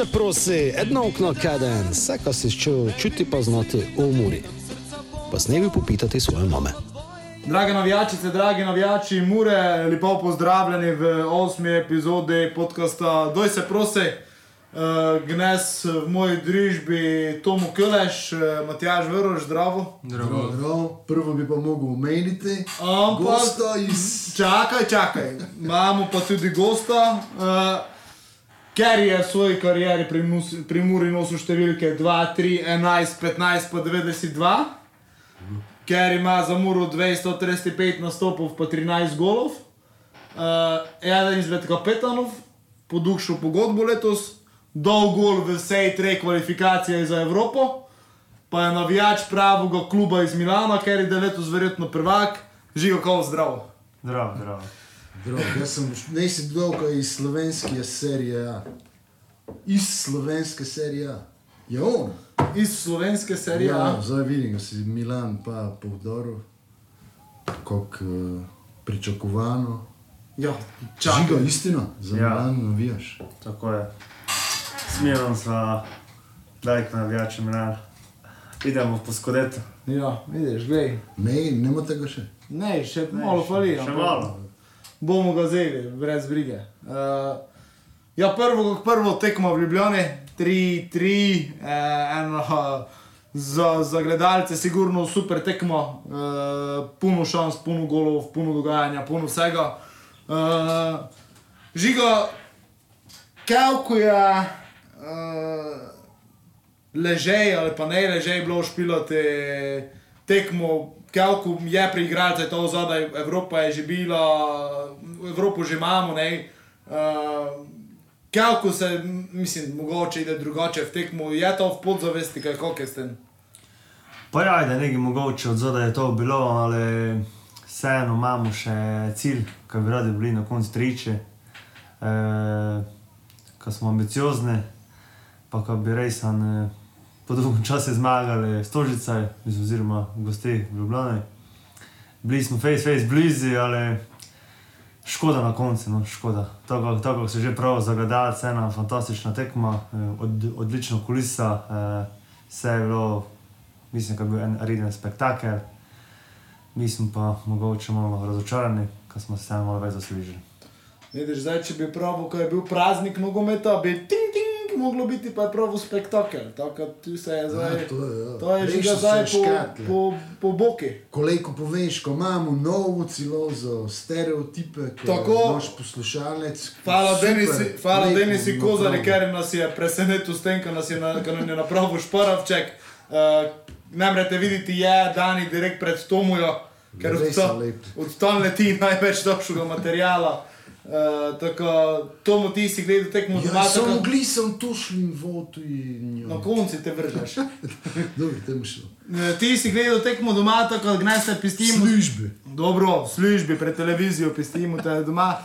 se prosi, jedno okno kaden, vse, kar si čutil, čuti pa znati v umori. Pa s nebi popitati svoje mame. Drage navijačice, dragi navijači, mure, lepo pozdravljeni v osmi epizodi podcasta Doj se prosi. Uh, Gnes v moji družbi Tomo Kuleš, uh, Matjaž Vrš, zdravo. Zdravo, zdravo. Prvo bi pa mogel omeniti, Ampak- iz Čakaj, čakaj, imamo pa tudi gosta, uh, ker je v svoji karieri pri, mus, pri Muri nosil številke 2, 3, 11, 15, pa 92, ker ima za Muro 235 nastopov, pa 13 golov. Uh, eden izmed kapetanov, podušil pogodbo letos, dol gol v vsej treh kvalifikacijah za Evropo, pa je navijač pravega kluba iz Milana, ker je letos verjetno prvak, živo kao zdravo. Zdravo, zdravo. Zdravo, jaz sem ne si dolgo iz slovenske serije A. Iz slovenske serije A. Je on. Iz slovenske serije. Ja, Ja. zdaj vidim, da si Milan pa povdoril, kako uh, pričakovano. Ja, Žiga, čakaj. istina, za Ja. ja. Milan navijaš. Tako je. Smijem sva, dalek navijači Milana. Idemo po skodeto. Ja, vidiš, glej. Ne, nema tega še. Ne, še Ne, malo še- fali. še ampak malo. Bomo ga vzeli, brez brige. Uh, ja, prvo, kot prvo tekmo v Ljubljani, 3-3, eh, Za, za gledalce sigurno super tekmo, uh, puno šans, puno golov, puno dogajanja, puno vsega. Uh, žiga, kako je uh, ležej ali pa ne ležej bilo špilati tekmo, kako je pri igralcih to zadaj, Evropa je že bila, Evropo že imamo, ne. Uh, kako se, mislim, mogoče ide drugače v tekmo, je to v podzavesti, kaj kako je s tem. Pa ja, da nekaj mogoče od zadaj je to bilo, ali vseeno imamo še cilj, ki bi radi bili na koncu triče. E, ko smo ambiciozni, pa ko bi res e, po dolgem času zmagali Stožice, oziroma gosti v Ljubljani. Bili smo face face blizu, ali škoda na koncu, no, škoda. Tako tako se že prav zagadali, ena fantastična tekma, e, od, odlična kulisa, e, vse je bilo mislim, da je bil en reden spektakel. Mi smo pa mogoče malo razočarani, ker smo se malo več zaslužili. Vidiš, zdaj, če bi pravil, ko je bil praznik nogometa, bi ting ting moglo biti pa je prav spektakel. Tu se je zdaj. Ja, to je, ja. To je že Rešil ga zdaj po, škatle. po, po boki. Koliko poveš, ko imamo novo cilozo, stereotipe, ko Tako. imaš poslušalec. Hvala, Denisi, hvala Denisi Kozari, ker nas je presenetil s tem, ko nas je, na, je napravil šparavček. Uh, Namrete videti je Dani direkt pred Tomujo, ker od tam- leti največ dobršega materijala. Uh, tako, Tomu ti si gledal tekmo Ja, doma, samo tako glisem to šlin vodu in na jo. konci te vržeš. Dobro, tem šlo. Eh, Ti si gledal tekmo doma, tako gneš se pistimo. Službe. Dobro, službi, pred televizijo, pistimo te doma.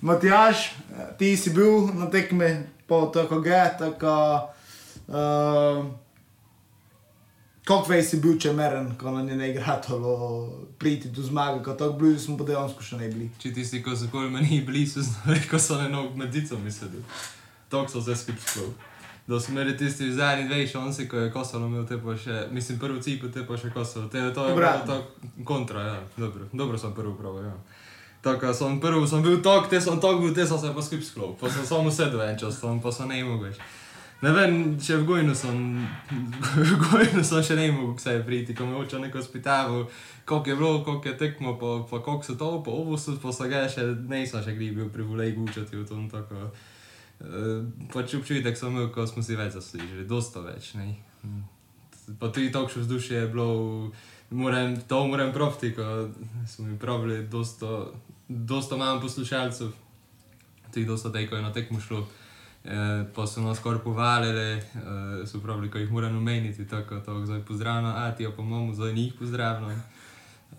Matjaš, eh, ti si bil na tekmi, pa tako ge, tako. Uh, Kako veš, si bil čemeren, ko nam je ne igratalo priti do zmage, ko tako blizu smo pa dejansko še ne bili. Če tisti, ko so kol meni blizu, ko so na nog medico mislili. Tako so se skupaj sploh. Da smo imeli tisti zadnji dve šansi, ko je Kosovo imel te pa še, mislim, prvi cilj, pa te pa še Kosovo. Te, to je bilo tako kontra, ja, dobro, dobro sem prvi prav, ja. Tako, sem prvi, sem bil tok, te sem tok bil, te sem se pa skupaj sklop. Pa sem samo sedel en čas, tam pa sem ne mogel več. Ne vem, če v Gojnu sem, v Gojnu sem še ne mogel vse priti, ko me oče neko spitaval, koliko je bilo, koliko je tekmo, pa, pa koliko so to, pa ovo so, pa so ga še, nisem še gri bil pri volej gučati v tom tako. Uh, pač občutek sem imel, ko smo si več zaslužili, dosta več, ne. Pa tudi takšno vzdušje je bilo, moram, to moram profiti, ko smo mi pravili, dosta, dosta manj poslušalcev, tudi dosta tej, ko je na tekmo šlo. Eh, pa so nas skoraj povalili, eh, so pravili, ko jih moram omeniti, tako da zdaj pozdravljam, a ti pa imamo, zdaj njih pozdravljam. Eh,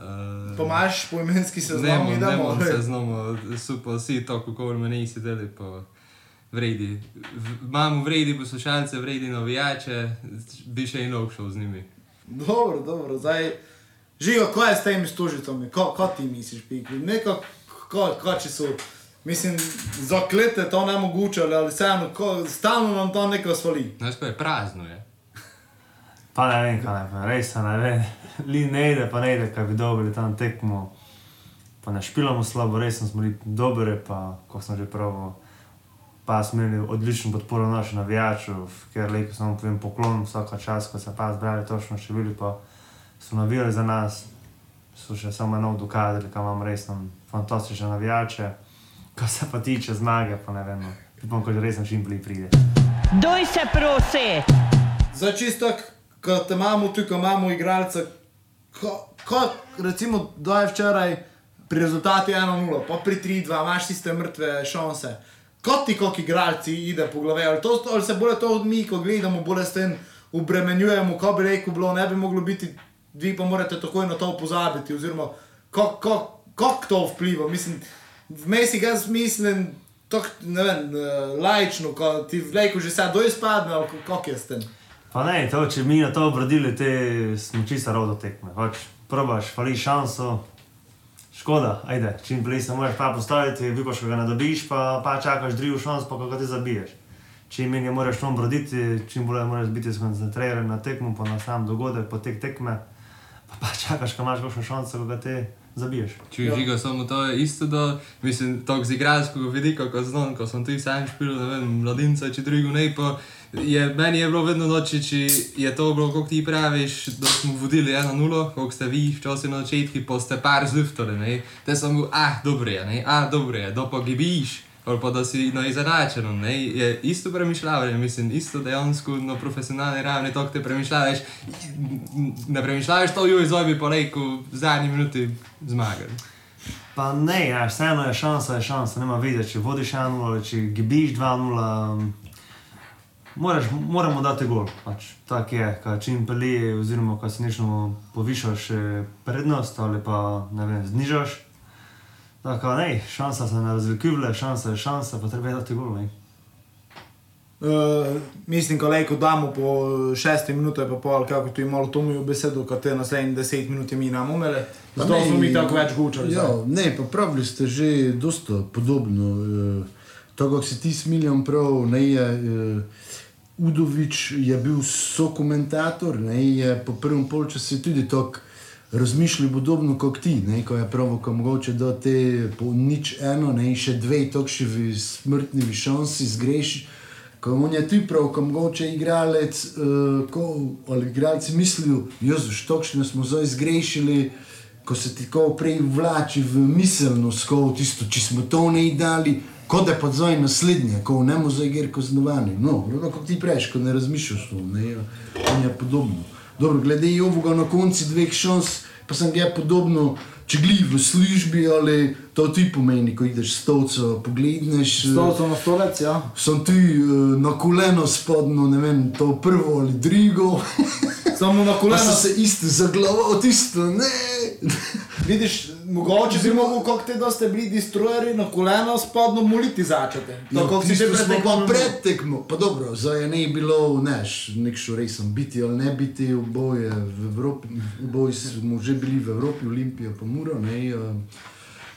Pa imaš poimenski seznam, Znamo, idemo. znamo se znamo, so pa vsi tako, kot me nisi deli, pa vredi. Imamo vredi poslušalce, vredi navijače, bi še eno šel z njimi. Dobro, dobro, zdaj. Živo, kaj je s temi stožicami, kaj ti misliš, pikli? Neko, kaj, kaj če so Mislim, za klete to ne mogoče, ali vseeno, stalno nam to neko svali. Znaš, kaj je prazno je. Pa ne vem, kaj povem, res ne ve. Li ne ide, pa ne ide, kaj bi dobili tam tekmo. Pa ne špilamo slabo, res smo bili dobri, pa ko sem že prav. Pa smo imeli odlično podporo naših navijačev, ker lepo samo povem poklon vsaka čas, ko se pa zbrali točno še bili, pa so navijali za nas. So še samo eno dokazali, kam imam res tam fantastične navijače. Kar se pa tiče zmage, pa ne vem, no. upam, ko že res čim prej pride. Doj se prosi! Za čisto, ko te imamo tu, ko imamo igralca, ko, ko recimo da je včeraj pri rezultatu 1-0, pa pri 3-2, imaš tiste mrtve šanse. Kot ti, kot igralci, ide po glavi, ali, to, ali se bolj to mi, ko gledamo, bolj s tem obremenjujemo, ko bi rekel, bilo ne bi moglo biti, vi pa morate takoj na to pozabiti, oziroma kako ko, ko to vpliva. Mislim, vmes jaz mislim, tok, ne vem, eh, laično, ko ti vleko že sad doj spadne, ali ko- kako je s tem. Pa ne, to, če mi na to obrodili, te smo čisto rodo tekme. Pač probaš, fali šanso, škoda, ajde, čim prej se moraš pa postaviti, vidiš, ko ga ne dobiš, pa, pa čakaš drugo šanso, pa kako ti zabiješ. Čim manj moraš to obroditi, čim bolj moraš biti skoncentriran na tekmo, pa na sam dogodek, potek tekme, pa, pa čakaš, ko imaš kakšno šanso, ko ga ti zabiješ. Če je žiga samo to, je isto, da mislim, tako z igralskega vidika, ko znam, ko sem tu sam špil, ne vem, mladinca, če drugo ne, pa je, meni je bilo vedno noči, če je to bilo, kako ti praviš, da smo vodili 1-0, kako ste vi včasih na začetku, pa ste par zluftali, ne, te sem bil, ah, dobro je, ne, ah, dobro je, da pa gibiš. Ali pa da si na ne, je isto premišljavanje, mislim, isto dejansko na profesionalni ravni, tako te premišljavaš, ne premišljavaš to, joj, zdaj bi pa rekel, v zadnji minuti zmagali. Pa ne, ja, vseeno je šansa, je šansa, nema videti, če vodiš 1-0 ali če gibiš 2-0. um, Moraš, moramo dati gol, pač, tako je, kaj čim peli, oziroma ko si nično povišaš eh, prednost ali pa ne vem, znižaš. Tako ne, šansa se ne razlikuje, šansa je šansa, pa treba je dati gol. Ne. Uh, mislim, ko lejko damo po šesti minuti, pa pol, kako tu je malo tomijo besedo, kot te naslednjih deset minut mi nam umele. Zato smo mi tako več gučali. Ja, ne, pa pravili ste že dosta podobno. Uh, to, kako si ti smiljan prav, ne je. Uh, Udovič je bil sokomentator, ne, je po prvem polčasu tudi tako razmišljal podobno kot ti, ne, ko je prav, ko mogoče do te po nič eno, ne, in še dve tokšivi smrtni šansi zgreši. Ko on je ti prav, ko mogoče igralec, uh, ko, ali igralci mislijo, Jezus, tokšne smo zdaj zgrešili, ko se ti tako prej vlači v miselnost, ko tisto, če smo to ne dali, kot da pa zdaj naslednje, ko ne moremo zdaj gre kaznovani. No, kot ti prejš, ko ne razmišljaš to, ne, on je podobno. Dobro, glede Jovoga na konci dveh šans, pa sem ga podobno, če gli v službi ali to ti pomeni, ko ideš stolco, pogledneš. eh, Stolco na stolec, ja. sem ti uh, na koleno spodno, ne vem, to prvo ali drugo. Samo na koleno. sem se isto zaglaval, tisto, ne. Vidiš, mogoče bi mogel, kako te da ste bili destroyeri, na koleno spodno moliti začete. Tako kot si že Ja, pred smo pa tekmo. pred tekmo. Pa dobro, zdaj je ne bilo, neš, nek šorejsem biti ali ne biti, oboje v Evropi, oboje smo že bili v Evropi, Olimpija pa Muro, ne. Uh,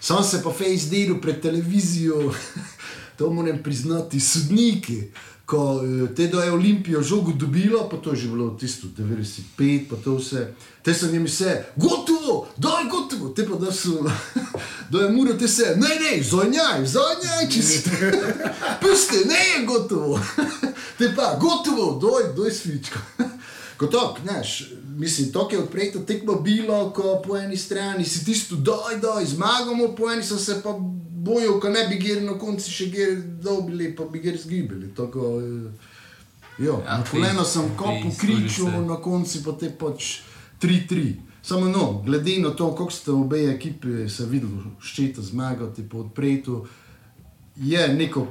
sam se pa face delu pred televizijo, to moram priznati, sodniki. Ko eh, te do je Olimpijo žogo dobilo, pa to je že bilo tisto 95, pa to vse. Te so njimi vse, gotovo, daj gotovo, te pa da so, da je muro te se, ne, ne, zonjaj, zonjaj, če si. Pusti, ne je gotovo. Te pa, gotovo, doj, doj svičko. Kot tok, znaš, mislim, to je odprto tekmo bilo, ko po eni strani si tisto, doj, doj, zmagamo, po eni so se pa bojal, ko ne bi gir na konci še gir dobili, pa bi gir zgibili. Tako, eh, jo, Ja, na koleno sem ti- kopu ti kričal, na konci pa te pač 3-3. Samo no, glede na to, kako ste obe ekipi se videli, ščita zmagati po odpretu, je neko,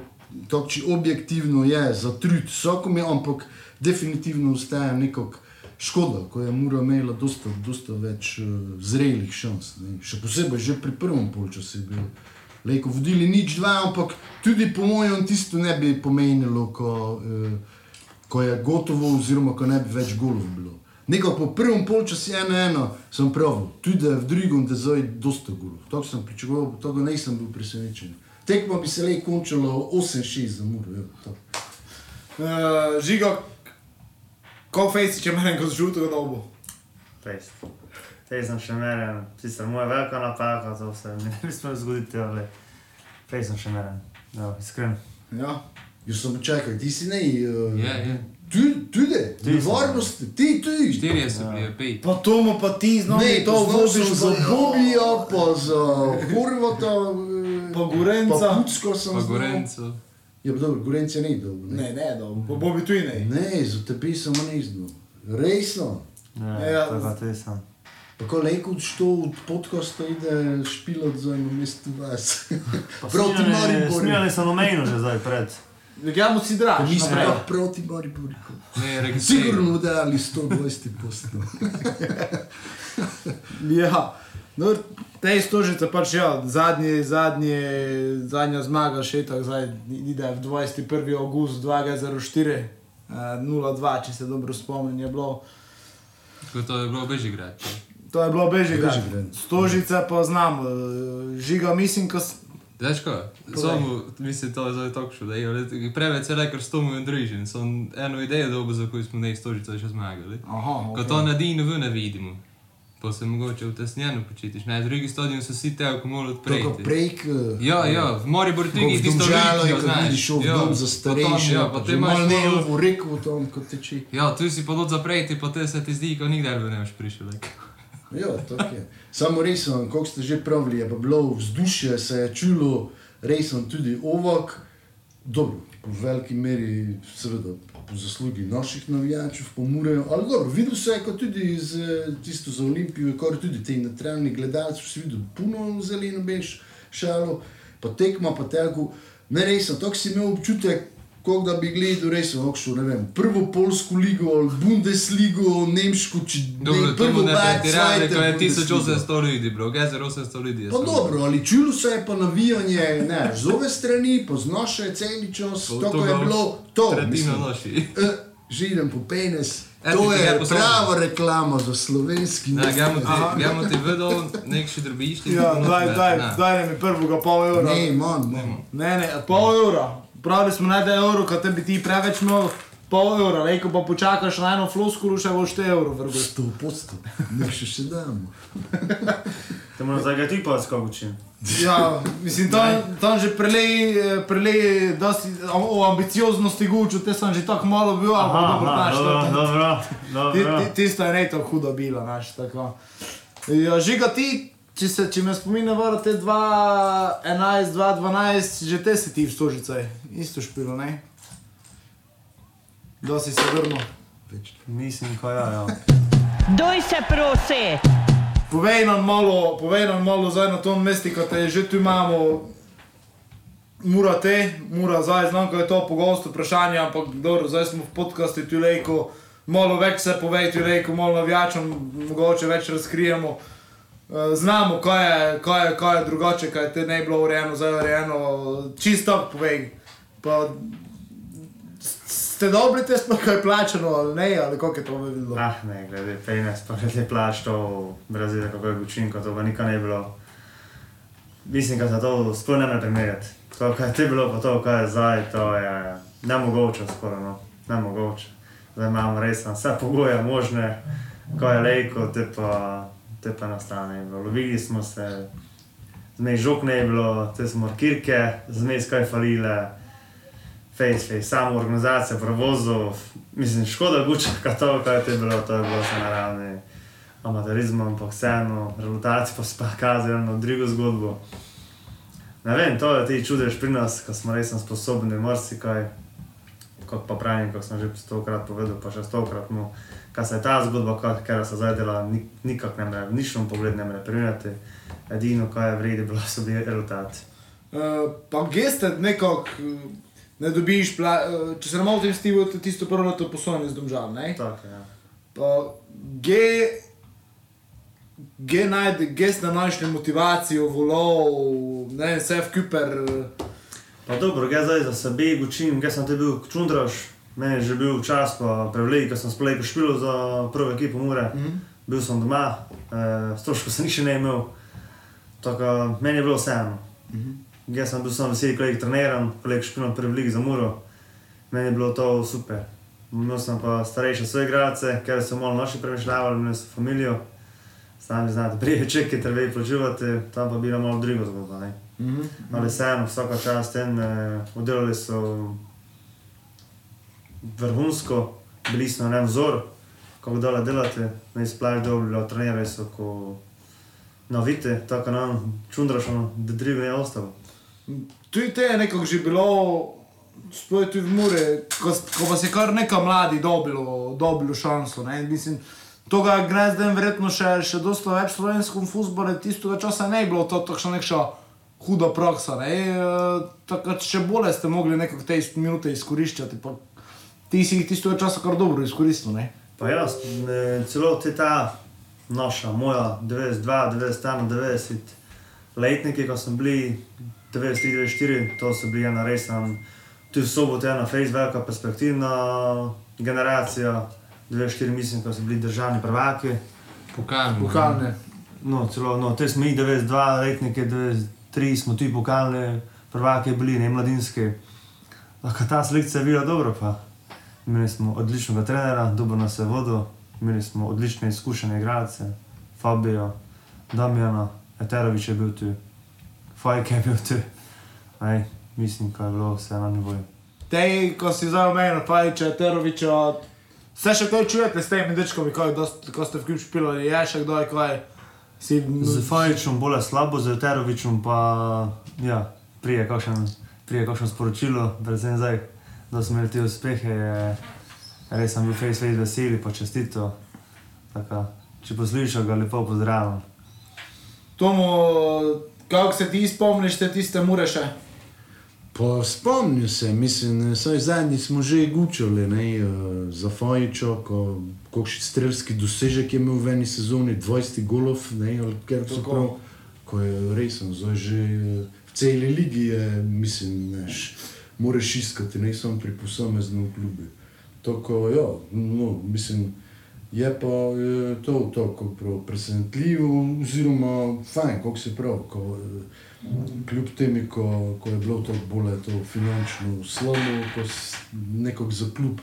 tako če objektivno je za trud vsakom, je, ampak definitivno ostaja neko škoda, ko je Mura imela dosta, dosta več uh, zrelih šans. Ne. Še posebej že pri prvem polčasu je bil. Lejko vodili nič dva, ampak tudi po mojem tisto ne bi pomenilo, ko, uh, ko je gotovo, oziroma ko ne bi več golov bilo. Nekako po prvem polčasu je ena, sem prav, tudi v drugem, da zdaj dosta golov. Tako sem pričakoval, tako nisem bil presenečen. Tekmo bi se le končalo 8-6 za Muro. to. Uh, žigo, koliko fejsi, če meni kot žutega dobu? Fejst. Tej sem še meren, sicer moja velika napaka, to se mi ne bi smelo zgoditi, ampak fejst sem še meren. Ja, iskren. Ja. Jaz sem čakal, ti si ne. Uh, je. Tudi, tudi, Ti si, nevarnost, ti, ti. Štirje so bili, pet. Pa to mu pa ti znamo, Ne, to voziš za Bobija, pa za Horvata, eh, Pa Gorenca. Pa Pucko sem Pa znal. Ja, pa dobro, Gorenca ni dobro. Ne, ne, dobu, pa Bobi tu ne. Ne, za tebi sem ne znal. Resno. Ja, Ja, to pa tej sem. Tako leko što od podcasta ide špilot za eno mesto vas. Pa Proti Mariboru. Snimali so nomejno že zdaj pred. Ja mu si draž. Mi smo naprej. pa proti Mariboru. Ne. Sigurno dali 120 postov. Ja, no, te stožice pač ja, zadnji, zadnji, zadnja zmaga še tako zdaj ide v 21. august 2004, eh, 0-2, če se dobro spomnim, je bilo. Tako to je bilo Bežigrad. To je bilo Bežigrad. Bežigrad. Stožice pa znam, eh, žiga mislim, ko Znaš ko, samo mislim, to je zdaj tako šlo, da je preveč se rekel s tomu in družin. Sem eno idejo dobil, za koju smo ne istožico še zmagali. Aha, Ko to na dinu v ne vidimo. Pa se mogoče v tesnjeno počutiš. Na drugi stadion so vsi te, ko morajo Tako odpreti. prek. eh, Ja, ja, v Mariboru Ko tudi tisto Domžalo je, Litvijo, ko znaš. vidiš v Ja, dom za starejše. Ja, pa te imaš ne v reku v tom, kot teči. Ja, tu si pa dol zapreti, pa te se ti zdi, ko nikdar bi ne boš prišel. Ja, tako je. Samo resno, kako ste že pravili, je pa bilo vzdušje, se je čulo resno tudi ovok, dobro, v veliki meri, seveda, po zaslugi naših navijačev, pomorejo, ali dobro, videl se je, kot tudi z tisto za Olimpijo, kot tudi te neutralni gledalci, si videl puno zeleno bež šalo, pa tekma, pa tako, ne resno, tako si imel občutek, kot da bi gledal resno, okšel, ne vem, prvo polsko ligo, ali Bundesligo, nemško, če Dobro, to bo ne Bad, zweite ko je Bundesliga. 1800 ljudi, bro, gezer 800 ljudi. Pa dobro, ali čulo se je pa navijanje ne, z ove strani, pa z naše celi čas, To- to, to ko je bilo to. Mislim. noši. Eh, Že idem po penes. To je prava reklama za slovenski Ne, ti, gremo ti vedel, nek še drobišti. Ja, daj, daj, daj mi prvega pol evra. Ne, manj, manj. Ne, ne, pol evra. Pravili smo naj da je evro, kad te bi ti preveč imel pol evra, reko pa počakaš na eno floskulu, še boš te evro vrgel. Sto posto, ne še še damo. Te moram zdaj ga ti pa skak učim. Ja, mislim, tam, tam že prelej, eh, prelej, da si o ambicioznosti guču, te sem že tako malo bil, ampak dobro, znaš, dobro, to- dobro, Ti- dobro. ti- Tisto je ne tako hudo bilo, znaš, tako. Ja, žiga ti, če, se, če me spominja, vara te 2.11, 2.12, že te si ti v stožicaj, isto špilo, ne? Da si se vrnil. Mislim, ko ja, ja. Doj se prosi. Povej nam malo, povej nam malo zdaj na tom mestu, ko te že tu imamo. Mura te, mura zdaj, znam, ko je to pogosto vprašanje, ampak dobro, zdaj smo v podkastu tu reko, malo več se povej tu reko, malo navijačem, mogoče več razkrijemo. Eh, Znamo, kaj je, kaj je, kaj je drugače, kaj te ne bi bilo urejeno, zdaj je urejeno, čisto povej. Pa, ste dobri te sploh kaj plačano ali ne, ali kako je to videlo? Ah, ne, glede penes, pa glede plač, to brez veze, kako je učinko, to pa nikaj ne bilo. Mislim, da se to sploh ne more primerjati. To, kaj je te bilo, pa to, kaj je zdaj, to je nemogoče skoraj, no, nemogoče. Zdaj imamo res vse pogoje možne, ko je lejko, te pa, te pa nastane. Lovili smo se, zmej žog ne je bilo, te smo kirke, zmej skaj falile. Face, face, samo organizacija prevozov, mislim, škoda guča, kaj to, kaj je te bilo, to je bilo vse na ravni amaterizma, ampak vseeno, rezultati pa so pa kazali eno drugo zgodbo. Ne vem, to je ti čudež pri nas, ko smo res sposobni marsikaj, kot pa pravim, kot sem že stokrat povedal, pa še stokrat, no, kaj se je ta zgodba, ker se zdaj dela, ni- nikak ne more, v ničnem pogledu ne more primerjati, edino, kaj je vredi, bilo so bili rezultati. Uh, pa geste nekako eh, ne dobiš, pla, uh, če se ne motim, ti bo tisto prvo leto poslovanje z domžal, ne? Tako, ja. Pa ge, ge najde, ge ste našli motivacijo, volov, ne vem, vse v kuper. Pa dobro, jaz zdaj za sebe učim, jaz sem te bil čundraš, meni je že bil čas, pa prevlej, ker sem sploh špil za prvo ekipo Mure. Mm -hmm. Bil sem doma, eh, stroškov sem še ne imel, tako meni je bilo vseeno. Mm -hmm. Jaz sem bil sam vesel, koliko treniram, koliko špilam prvi lig za Muro. Meni je bilo to super. Imel sem pa starejše svoje igralce, ker so malo naši premišljavali, imeli so familijo. Sami znate, prije čeke, treba je plačevati, tam pa bila malo druga zgodba. ne. Mhm. Ali vseeno, vsaka čast in eh, oddelali so vrhunsko, bili smo na vzor, kako dole delate, ne splaš dobro, trenirali so ko navite, tako nam čundrašno, da drive je ostalo. Tudi te je nekako že bilo, sploh tudi v Muri, ko, ko vas je kar nekaj mladi dobilo, dobilo šanso. Ne? Mislim, to ga gre zdaj verjetno še, še dosta več v slovenskem futbolu, tistega časa ne je bilo to takšna nekša huda praksa. Ne? E, takrat še bolje ste mogli nekako te minute izkoriščati, pa ti si jih tistega časa kar dobro izkoristil. Ne? Pa jaz, ne, celo te ta naša, moja 92, 91, 90 letniki, ko sem bili 93, 94, to so bili ena resna, tudi v soboto ena face velika perspektivna generacija, 94 mislim, ko so bili državni prvaki. Pokalni. Pokalne. No, celo, no, te smo mi 92 letnike, 93 smo tudi pokalne prvake bili, ne mladinske. Lahko ta selekcija je bila dobro, pa imeli smo odličnega trenera, dobro nas je vodil, imeli smo odlične izkušene igralce, Fabio, Damjana, Eterovič je bil tu, Fajk je bil tu. Ej, mislim, da je bilo vse na nivoju. Te, ko si zdaj omenil, Pajiča, Teroviča, vse še kaj čujete s temi dečkami, kaj, dost, ko ste v ključ pilali, je še kdo, je kaj si... Z Fajičem bolj slabo, z Eterovičem pa ja, prije kakšen, prije kakšno sporočilo, predvsem zdaj, da smo imeli te uspehe, je res sem bil face face veseli, pa čestito. Taka, če poslušaš, ga lepo pozdravljam. Tomu, kako se ti spomniš te tiste mure še? Pa spomnim se, mislim, saj zadnji smo že gučali, ne, eh, za Fajičo, ko kakšen strelski dosežek je imel v eni sezoni, 20 golov, ne, ali ker so prav, ko je resen, zdaj že eh, v celi ligi je, mislim, neš, moraš iskati, ne samo pri posameznem klubu. Tako, ja, no, mislim, je pa eh, to tako presenetljivo, oziroma fajn, kako se pravi, ko, kljub temi, ko, ko je bilo to bolj to finančno slabo, ko nekako za klub,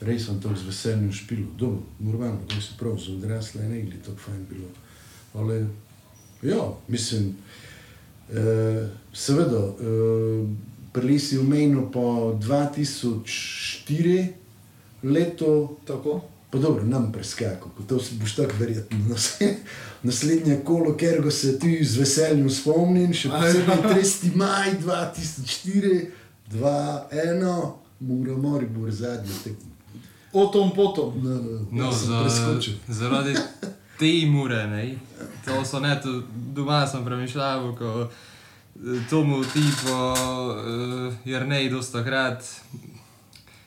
res sem to z veseljem špil, dobro, normalno, kako se pravi, za odrasle ne gli, tako fajn bilo. Ale, ja, mislim, eh, seveda, eh, prili si omenil po 2004 leto, Tako. Pa dobro, nam preskakal, ko to si boš tako verjetno. Nas- Naslednje kolo, ker ga se ti z veseljem spomnim, še posebej 30. maj 2004, 2-1, mora mori bo zadnji tekmo. O tom potom. No, no, No, sem za, zaradi te mure, ne, to so ne, to doma sem premišljal, ko tomu tipo, uh, jer ne dosta krat,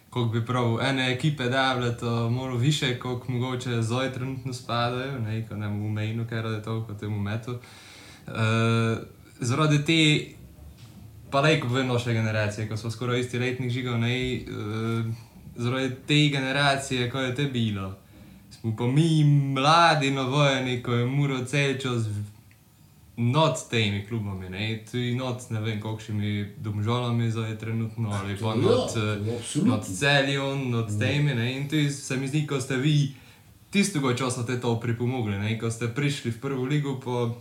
kako bi prav, ene ekipe davle to malo više, kot mogoče zdaj trenutno spadajo, ne, ko ne mu mejno, ker je to, kot temu metu. Uh, zaradi te pa reko v naše generacije, ko smo skoraj isti letnik žigal, ne, uh, zaradi te generacije, ko je te bilo. Smo pa mi mladi novojeni, ko je muro cel čas v- nad temi klubami, ne, tudi nad ne vem, kakšnimi domžalami zdaj trenutno, ali pa Ja, nad, eh, absolutno. nad Celjem, nad temi, ne, in tu se mi zdi, ko ste vi tistega časa te to pripomogli, ne, ko ste prišli v prvo ligo, pa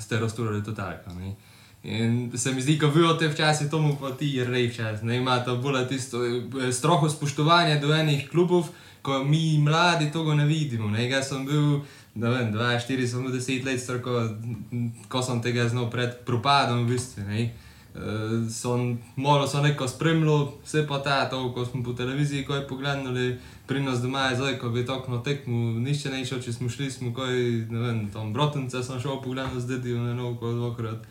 ste rasturali totalka. Ne? In se mi zdi, ko vi od te včasih tomu pa ti rečeš, ne imate bolj tisto eh, stroho spoštovanje do enih klubov, ko mi mladi tega ne vidimo. Ne? Jaz sem bil, ne vem, 2-4, sem bil 10 let star, ko, ko sem tega znal pred propadom, v bistvu. Ne? Uh, sem malo so neko spremljal, vse pa ta, to, ko smo po televiziji kaj pogledali, pri nas doma je zdaj, ko bi tako na tekmu, nišče ne išel, če smo šli, smo kaj, ne vem, tam brotence sem šel pogledati z dedijo na novo dvakrat.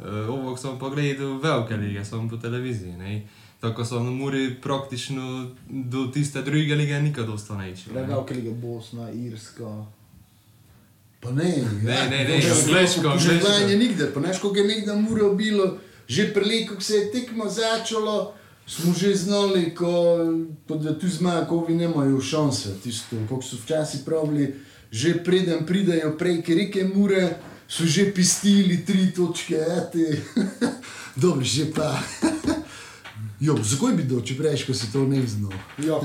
Uh, Ovok sem pa gledal velike lige, sem po televiziji, ne. Tako so na Muri praktično do tiste druge lige nikad ne ne. Legal, ki je Bosna, Irska. Pa ne, Ne, ne, ne, Ja, angleško, Poželjevanje angleško. nikdar, pa neš, koliko je nekdaj muro bilo, že prelej, ko se je tekmo začelo, smo že znali, ko, pa da tu zmagovi nemajo šanse, tisto, kako so včasih pravili, že preden pridejo prej, ker reke mure, so že pistili tri točke, eti. Dobro, že pa. Jo, zakaj bi dol, če prejš, ko si to ne znal? Ja,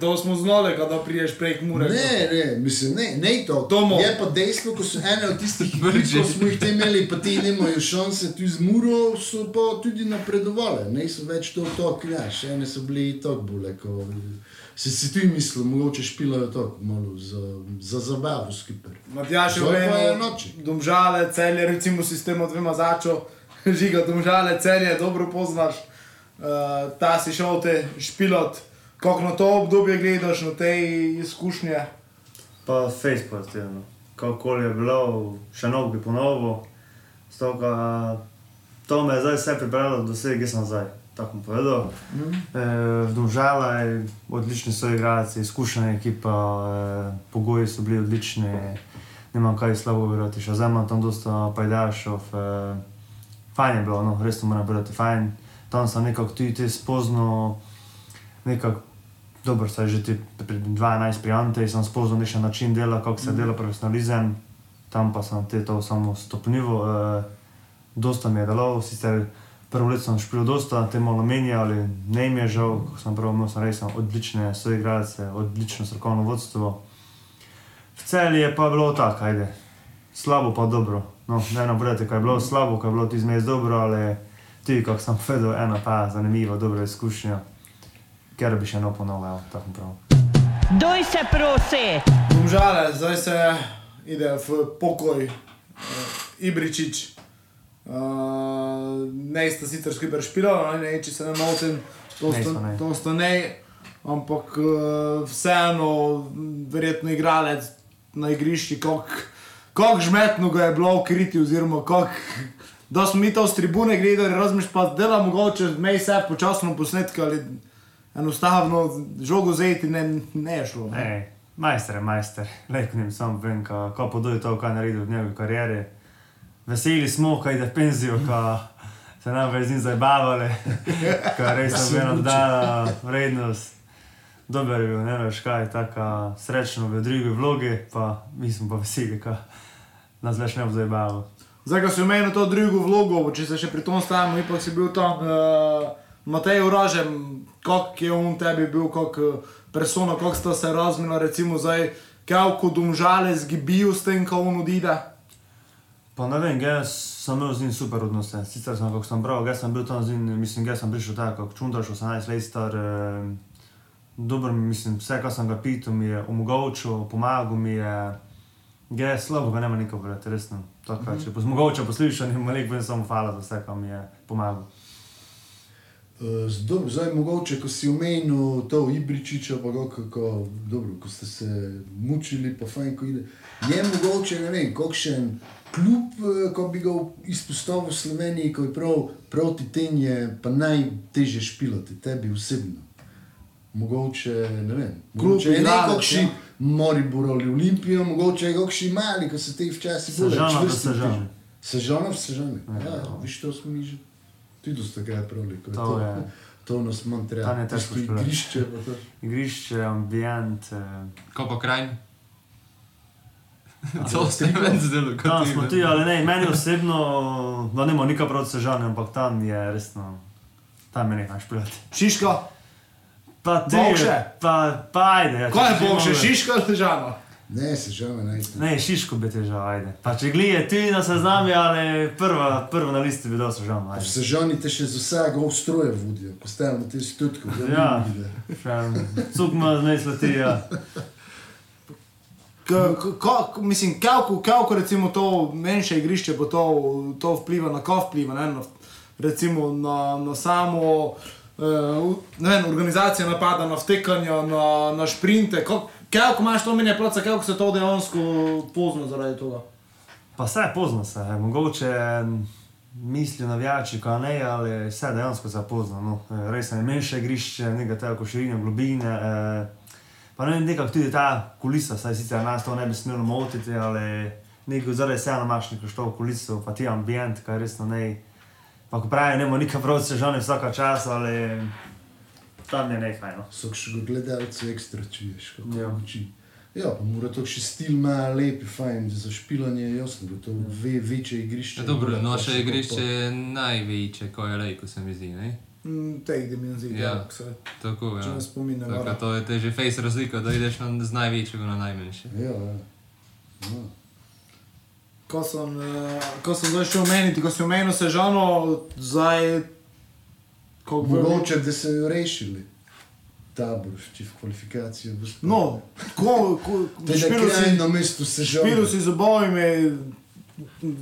to smo znali, kada priješ prek Mure. Ne, ne, mislim, ne, ne to. Tomo. Je pa dejstvo, ko so ene od tistih, Vrči. ki smo jih te imeli, pa ti nimajo šanse, tu z Muro so pa tudi napredovali, ne so več to tok, znaš, ene so bili tok bole, ko si si ti mislil, mogoče špilajo tok, malo za, za zabavo skiper. Matjaš je pa je omenil, noči. domžale, celje, recimo sistem od dvema začo, žiga domžale, celje, dobro poznaš. Uh, ta si šel te špilot, kako na to obdobje gledaš, na te izkušnje. Pa face pozitivno. Kako je bilo, še nog bi ponovil. Stoka, to me je zdaj vse pripeljalo do vsega, kjer sem zdaj. Tako bom povedal. Mm. E, Domžala je odlični soigralci, izkušena ekipa, e, pogoji so bili odlični, nimam kaj slabo. Še zdaj imam tam dosta pajdašov. E, fajn je bilo, no, res to moram povedati, fajn. Tam sem nekako tudi te spoznal, nekako dobro, saj že ti pri 12 prijatelji sem spoznal nek način dela, kako se dela profesionalizem, tam pa sem te to samo stopnivo. E, dosta mi je dalo, sicer prvo leto sem špil dosta, te malo menjali, ne jim je žal, ko sem prvo imel, sem res sem odlične soigralce, odlično strokovno vodstvo. V celi je pa bilo tako, ajde, slabo pa dobro. No, ne eno brate, kaj je bilo slabo, kaj je bilo ti zmes dobro, ali ti, kako sem povedal, ena pa zanimiva, dobra izkušnja, ker bi še eno ponovil, tako prav. Doj se prosi! Domžale, zdaj se ide v pokoj, uh, Ibričič. Uh, ne sta sicer skupaj špilala, ne, če se ne motim, to Ne sta ne. to sta ne, ampak uh, vseeno, verjetno igralec na igrišču, kako žmetno ga je bilo kriti, oziroma kako. Da smo mi to z tribune gledali, razmišljamo, pa dela mogoče mej se počasno posnetke ali enostavno žogo zajeti ne, ne je šlo. Ne. Ej, majster je majster, leknim sam vem, ka- kako podoj to, kaj naredil v njegovi karieri. Veseli smo, kaj ide v penzijo, ka se nam njim zabavali, kar res je ena dodana vrednost. Dober je bil, ne veš kaj, taka srečno v drugi vlogi, pa mi smo pa veseli, ka nas več ne bo zabavalo. Zdaj, ko si omenil to drugo vlogo, če se še pri tom stavimo, ipak si bil tam uh, Matej Uražem, kako je on tebi bil, kako persona, kako sta se razmila, recimo zdaj, kako domžale zgibijo s tem, ko on odide. Pa ne vem, jaz sem imel z njim super odnose. Sicer sem, kako sem bral, jaz sem bil tam z njim, mislim, jaz sem prišel tako, kot čundaš, 18 let star. Eh, dobro, mislim, vse, kar sem ga pital, mi je omogočil, pomagal mi je. Je slabo, ga nema povedati, resno. Tako, mm -hmm. Če bo mogoče poslušati, ima nek vem samo hvala za vse, kar mi je pomagal. Uh, dobro, zdaj mogoče, ko si omenil to Ibričiča, pa ga kako, dobro, ko ste se mučili, pa fajn, ko ide. Je mogoče, ne vem, kakšen klub, eh, ko bi ga izpostavil v Sloveniji, ko je prav proti tem je pa najtežje špilati, tebi osebno. Mogoče, ne vem, Klub, mogoče je nekakšni ja. Moribor ali Olimpijo, mogoče je kakšni mali, ko se te včasih bolj Sežana pa Sežana. Sežana v Sežani. Ja. Ja, ja, viš, to smo mi že. Tudi dosta krat pravili, ko je To to. je. To nas manj treba. Tam je težko Tisto špilati. Igrišče. Igrišče, ambient. Eh, pa kraj? To se je meni zdelo, kot tam ti, smo ne. ti, ali ne, meni osebno, da ne imamo nikakor proti sežanju, ampak tam je resno, tam je nekaj špilati. Šiška, Pa ti, pa, pa ajde. Ja, kaj je že bo še imamo- Šiška ali Težana? Ne, Sežana najti. Ne, Šiško bi te žal, ajde. Pa če glije ti na seznami, ali prva, prva na listi bi dal sežan, V ajde. Sežani te še z vsega stroje vodijo, postavljamo te stotke, Ja. ne vidi. Cuk ima znesla ti, ja. K- k- ko- Mislim, kako, kako recimo to menjše igrišče bo to, to vpliva na ko vpliva, ne, na, recimo na, na samo vem, organizacijo napada, na vtekanja, na, na šprinte. Ko- Kako imaš to meni placa, kako se to dejansko pozna zaradi tega? Pa vse pozna se, mogoče mislijo navijači, kaj ne, ali vse dejansko se pozna. No. Eh, Res je menjše igrišče, nekaj tega koširine, globine. Eh, pa ne vem, nekako tudi ta kulisa, saj sicer nas to ne bi smelo motiti, ali nekaj zaradi vseeno imaš neko što kuliso, pa ti ambient, kaj resno ne. Pa ko pravijo, ne moramo nikam prav sežane vsaka čas, ali tam je nekaj. No. So še gledalci ekstra čuješ, kako Ja. uči. Ja, pa mora to še stil ima lep, fajn, za špilanje je jasno, da to ve, večje igrišče. Ja, dobro, naše pač igrišče je največje, ko je rejko, se mi zdi. Ne? Mm, Teh dimenzij, Ja. ja. se, Tako, če ja. me spominja. Tako, vara. to je te že face razlika, da ideš na, z največjega na najmanjše. Ja, ja. ja. Ko sem, eh, ko sem zdaj šel omeniti, ko si omenil Sežano, zdaj. ko bi- Mogoče, da so jo rešili. Tabor, če v kvalifikacijo bo spal. No, ko, ko, da je špilo si- kraj na mestu se žal. Špilo si z obojimi,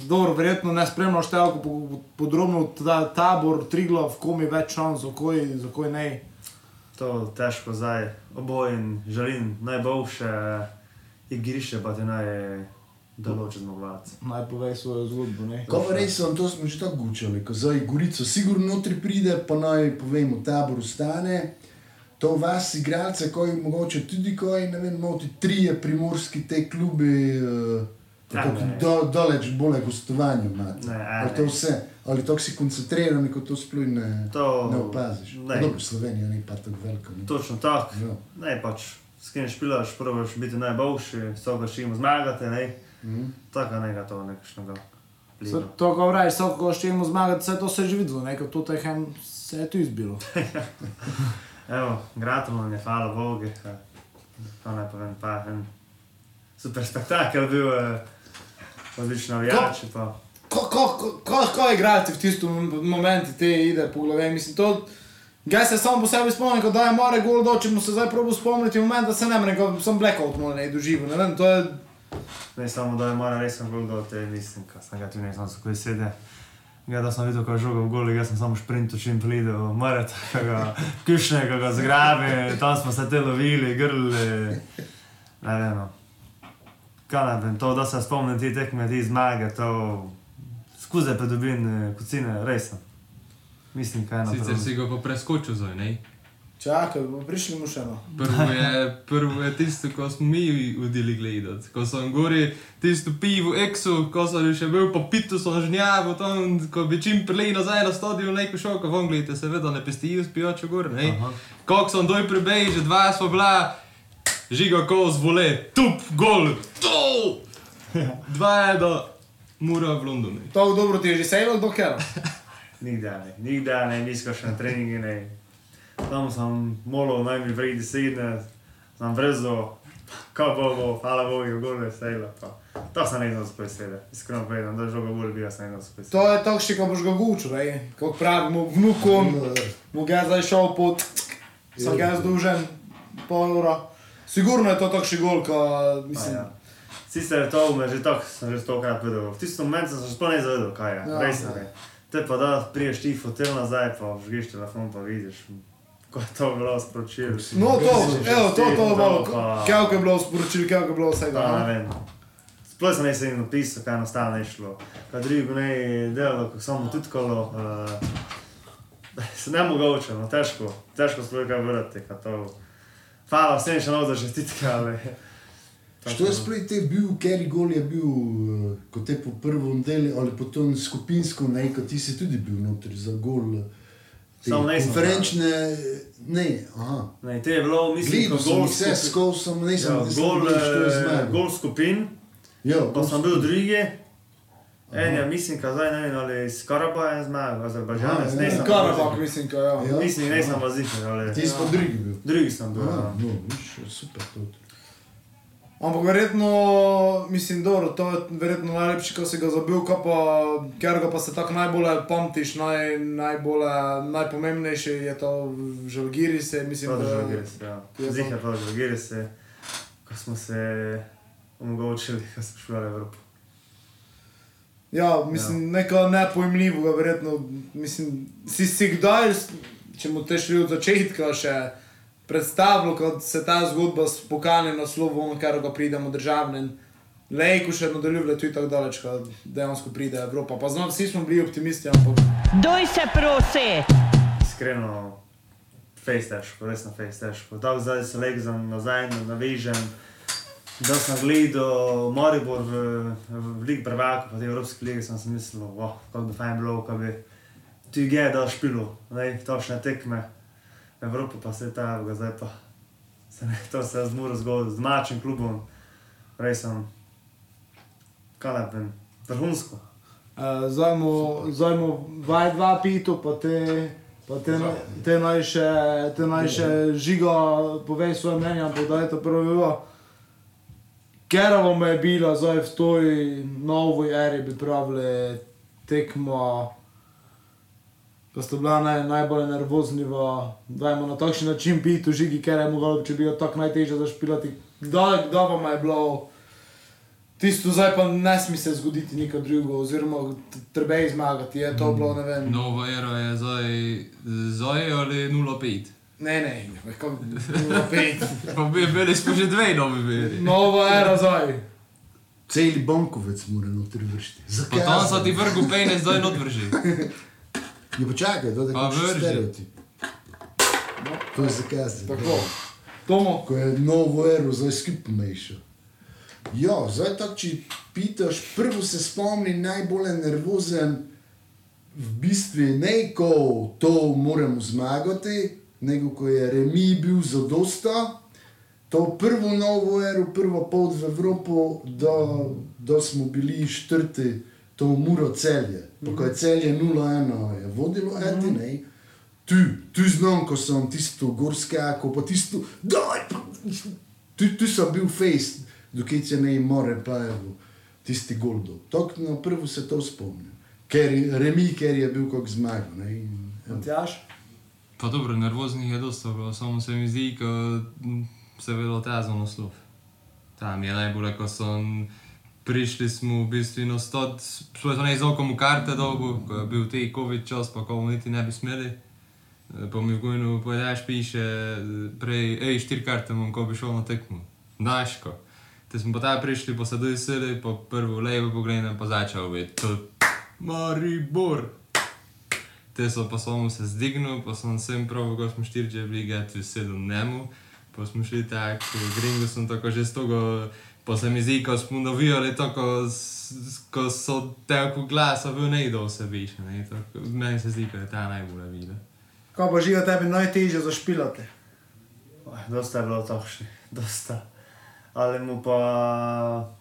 dobro, verjetno ne spremljal števko po, podrobno, ta tabor, Triglav, komi več šans, za koj, za koj ne. To težko zdaj, obojen želim najboljše igrišče, pa ti naj določi zmagovalce. Naj povej svojo zgodbo. Ne? Ko pa res sem, to smo že tako gučali, ko zdaj Gorico sigurno notri pride, pa naj povemo, tabor ostane. To vas, igralce, koji mogoče tudi, koji, ne vem, moti trije primorski te klubi, uh, Ja, ne. do, doleč bolje gostovanje imate. Ne, a ali to vse, ali to si koncentriran, ko to sploh ne, To- ne opaziš. ne. Dobro, Slovenija ni pa tako velika. Ne? Točno tako. Ja. Ne, pač s kim špilaš, probaš biti najboljši, vsako še jim zmagati, ne. Mhm. Tako nekaj to nekšnega. Se- To, ko praviš, vsako, ko štejemo zmagati, vse to se je že videlo, ne? kot to tehem se je tu izbilo. Evo, gratulno je, hvala Bogu. To ne povem, pa en super spektakel bil, eh, odlično navijači pa. Ko, ko, ko, ko, ko igralci v tistem momentu te ide po glavi, mislim, to. Gaj se samo po sebi spomnim, ko daje more gol, do, če mu se zdaj probo spomniti moment, da se ne mre, ko sem blackout malo ne doživel, ne vem, to je... Ne samo da je mora resen gol do te, mislim, ko sem ga tu ne znam, kako sede. Ja, da sem videl, ko je žoga v goli, jaz sem samo šprintu čim pridel, mora takega kušnega ga zgrabi, tam smo se te lovili, grli. Ne vem, no. Kaj ne vem, to, da se spomnim ti tekme, ti zmage, to skuze pridobim, kucine, resno. Mislim, kaj na Sicer si ga pa preskočil zdaj, ne? Čakaj, bomo prišli mu še no. Prvo je, prvo je tisto, ko smo mi udili gledati. Ko sem gori tisto pivo, eksu, ko sem še bil po pitu, sem žnjavo tam, ko bi čim prili nazaj na stadion, neko šel, ko vam gledate, seveda ne pestijo s pijočo gor, ne? Kako sem doj prebej, že dva smo bila, žiga ko zvole, tup, gol, to! Dva je do mura v Londonu. To dobro ti je že sejlo, dokler. Nikdar ne, nikdar ne, nisko še na treningi ne. Tam sem molil, naj mi vredi sedne, sem vrezo, kako bo, bo, hvala Bogu, gore sejla. pa. To sem ne znal spoj sede, iskreno povedano, da je žoga bolj bil, sem ne znal spoj To je to, še ko boš ga gučil? Kot pravimo, vnukom, mu ga je zdaj šel pot, sem ga združen, pol ura. Sigurno je to takšni gol, ko mislim. Ja. Sicer to me že tako, sem že stokrat videl. V tistem momentu sem se sploh ne zavedel, kaj je, Ja. res ne. Te pa da priješ ti fotel nazaj, pa vžgiš telefon, pa vidiš, ko je to bilo sporočilo. No, to, evo, to, to je malo, Pa- kako je bilo sporočil, kako je bilo vse. Pa ne vem. Sploh sem se jim napisal, kaj enostavno je šlo. Kaj drugo ne je delalo, ko samo tutkalo. Uh, se ne mogoče, no težko, težko sploh kaj vrati. Hvala vsem še noč za čestitke, ali... Što je sploh te bil, Kerry Gol je bil, eh, kot te po prvem delu, ali po tom skupinsko, ne, kot ti si tudi bil notri za gol. eh, te Samo nisem Konferenčne, ne, aha. Ne, te je bilo, mislim, ko sem gol vse, skupi- skol sem, nisem, Ja, nisem gol, videl, što je eh, gol skupin, Ja, pa sem bil drugi. En je, mislim, ka zdaj ne vem, ali iz Karabaja zmagal, Azerbajdžanec, Aha, ne ja. sem Karabak, mislim, ko ja. Ja. Mislim, ne sem vazihal, ali... Ti si pa drugi bil. Drugi sem bil, ja. no, viš, super to. Ampak verjetno, mislim, dobro, to je verjetno najlepši, ko si ga zabil, pa, ker ga pa se tako najbolj pamtiš, naj, najbolj, najpomembnejši je to Žalgiri, se mislim, To je da Žalgiris, ja. je to- pa Žalgiris, ko smo se omogočili, ko smo šli v Evropo. Ja, mislim, ja. nekaj nepojmljivega, verjetno. Mislim, si si kdaj, če mu te šli od začetka še predstavljal, kot se ta zgodba s pokalnim naslovom, kar ga pridemo državnim. Lejko še nadaljuje, tudi tako daleč, ko dejansko pride Evropa. Pa znam, vsi smo bili optimisti, ampak Doj se prosi! Iskreno, fejs težko, resno fejs težko. Tako zdaj se legzam nazaj, navežem. Da sem gledal Maribor v, v Ligi prvaka, pa te Evropske lige, sem si mislil, wow, kako bi fajn bilo, ko bi tu je da špilo, ne, točne tekme. Evropa pa se ta, zdaj pa Se ne, to se z Muro zgodilo, z mačim klubom, res sem, kaj ne vem, vrhunsko. Uh, zdaj mu vaj dva pitu, pa te, pa te, na- te naj še, te naj še žigo povej svoje mnenje, ampak da je to prvo bilo. Kerovo me je bilo, zdaj v toj novi eri bi pravili tekmo, da sta bila naj, najbolj nervozniva, dajmo na takšen način piti v žigi, ker je mogel, če bi jo tako najtežje zašpilati. Kdaj, kdaj vam je bilo tisto, zdaj pa ne sme se zgoditi nikaj drugo, oziroma treba je zmagati, je to bilo, ne vem. Nova era je zdaj, zdaj ali 0,5. Ne, ne, kako bilo pet. Pa bi bili smo že dve novi veri. Nova era zdaj. Celi bankovec mora noter vršiti. Pa tam so ti vrgu pejne, zdaj not vrži. Je pa čakaj, to je Pa tako stereotip. To je zakaz. Tako. Tomo, Ko je novo ero, zdaj skupaj mešal. Ja, zdaj tako, če pitaš, prvo se spomni najbolj nervozen, v bistvu ne, ko to moramo zmagati, nego ko je remi bil za dosta. To prvo novo ero, prva pot v Evropo, da, da smo bili štrti, to muro celje. Pa ko je celje 0-1, je vodilo eti, ne. Tu, tu znam, ko sem tisto gorske, ako pa tisto, daj, pa, tu, tu sem bil face, dokaj se ne more pa evo, tisti goldo. Tako na prvo se to spomnim. Ker je remi, ker je bil kot zmaga, ne. in, evo. Matjaš. Pa dobro, nervoznih je dosta bilo, samo se mi zdi, ko se je vedelo ta za naslov. Tam je najbolje, ko so prišli smo v bistvu na stot, smo se ne z okom v karte dolgo, ko je bil tej COVID čas, pa ko niti ne bi smeli. E, Pa mi v Gojnu povedaš, piše prej, hej, štiri karte imam, ko bi šel na tekmo. Daško. Te smo pa tam prišli, pa se dojsili, pa prvo levo pogledam, pa začel biti. Maribor. Te so pa samo se zdignil, pa sem sem prav, ko smo štirje bili, gati sedem njemu. Pa smo šli tako, gringo sem tako že s togo, pa se mi zdi, ko smo navijali tako, s- s- ko so tako glasa bil nejdol se više, ne, tako, meni se zdi, da je ta najbolj vide. Kaj pa žiga tebi najtežje zašpilati? Dosta je bilo takšni, dosta. Ali mu pa,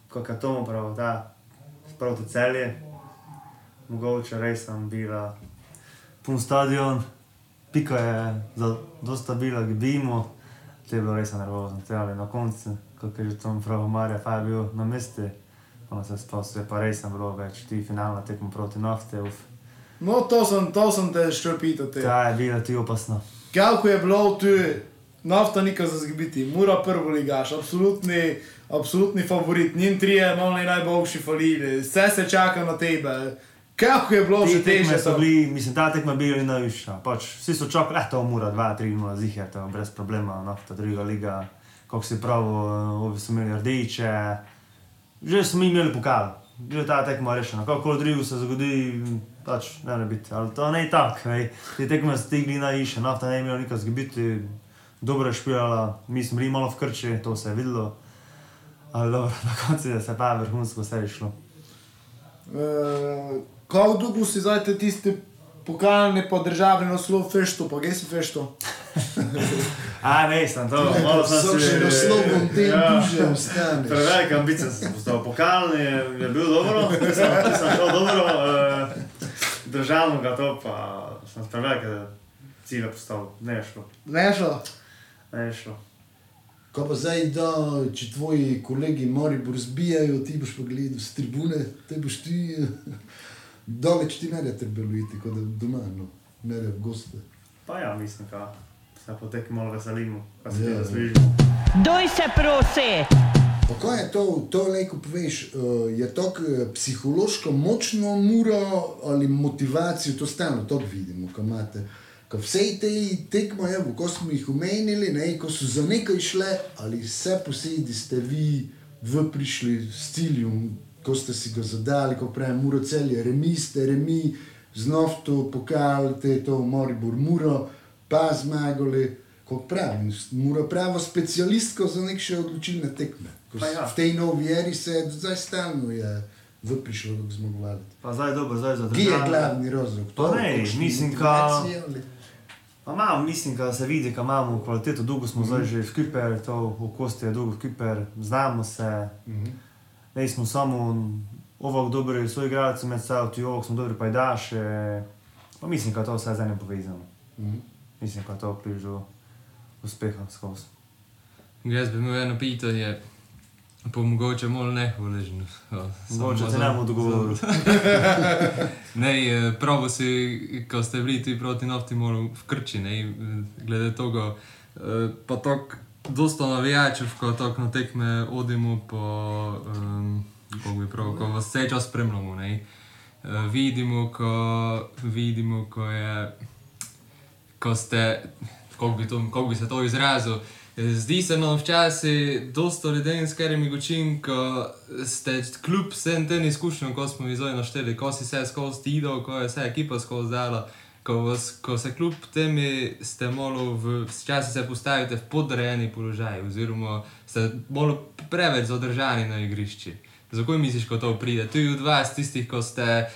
kako je tomu prav, da, sproti celje, mogoče res sem bila pun stadion, pika je za dosta bila, gibimo, te je bilo res nervozno, te ali na koncu, kako je že tam prav Marja Faj bil na mestu, pa se spomnim, pa res sem bilo več, ti finalna tekmo proti nafte, uf. No, to sem, to sem te še pitati. Ta je bila ti opasna. Kako je bilo tu, nafta nikaj za zgibiti, mora prvo ligaš, absolutni, absolutni favorit, njim trije malo najboljši falili, vse se čaka na tebe. Kako je bilo že so bili, mislim, ta tekma je bila najvišja. Pač, vsi so čakali, eh, to mora 2-3 0 zihar, to je brez problema, no, ta druga liga, kako si prav, ovi so imeli rdeče, že smo imeli pokal, že ta tekma rešena, kako drugo se zgodi, pač ne more biti, ali to ne je tako, te tekme stigli najvišje, nafta ne je imela nikaj zgibiti, dobro je špilala, mi smo bili malo v krči, to se je videlo, ali dobro, na koncu je se pa vrhunsko vse išlo. Uh, Kako dolgo si zdaj te tiste pokalne pa državne naslov fešto, pa gej si fešto? A, ne, sem to, malo sem So si- še naslovom tem Ja. duže ostaneš. Prevelike ambicije sem postavil. Pokalni je, je bil dobro, sem, sem šel dobro, uh, državno ga to pa sem prevelike cilje postavil. Ne je šlo, Ne šlo. ne je šlo. Ko pa zdaj, da če tvoji kolegi Maribor zbijajo, ti boš pa gledal z tribune, te boš ti, daleč ti ne da trbeluiti, kot da doma, no, ne da v goste. Pa ja, mislim, da se potek malo veselimo, pa se Ja, ja. zaslužimo. Doj se prosi. Pa kaj je to, to lejko poveš, uh, je to k- psihološko močno muro ali motivacijo, to stalno to vidimo, ko imate. Ko vse te tekmo, evo, ko smo jih omenili, ne, ko so za nekaj šle, ali vse posedi ste vi v prišli s ciljem, ko ste si ga zadali, ko pravi muro celje, remi ste, remi, znov to pokal, te to Moribor muro, pa zmagali. Pravim, mora pravo specialistko za neke še odločilne tekme. Ko Pa ja. V tej novi eri se je zdaj stalno je v prišlo do zmagovalcev. Pa zdaj dobro, zdaj za Kje je glavni razlog? Pa ne, mislim, ka- ali- Pa imamo, mislim, da se vidi, da imamo kvaliteto, dolgo smo mm -hmm. zdaj že Kiper, to v Kosti je dolgo Kiper, znamo se, mm -hmm. ne smo samo ovog dobri svoj igralci med sabo, ti ovog smo dobri pajdaše, pa mislim, da to vse zdaj ne povezano. Mm -hmm. Mislim, da to vpliv do uspeha skozi. Jaz bi imel eno pitanje, pa mogoče malo nehvaležno. Ja, Mogoče samo te za- ne bomo odgovorili. Ne, eh, pravo si, ko ste bili ti proti Naftimolu v Krči, ne, eh, glede tega, eh, pa tako dosta navijačev, ko tako na tekme odimo po, um, kako bi prav, ko vas vse čas spremljamo, ne, eh, vidimo, ko, vidimo, ko je, ko ste, kako bi, to, kako bi se to izrazil, Zdi se nam včasih, dosta ljudi, s katerimi gočim, ko ste kljub vsem tem izkušnjam, ko smo jih zdaj našteli, ko si se skozi tido, ko je vse ekipa skozi dala, ko, vas, ko se kljub temi ste malo včasih se postavite v podrejeni položaj, oziroma ste malo preveč zadržani na igrišči. Zakaj misliš, ko to pride? Tudi od vas, tistih, ko ste,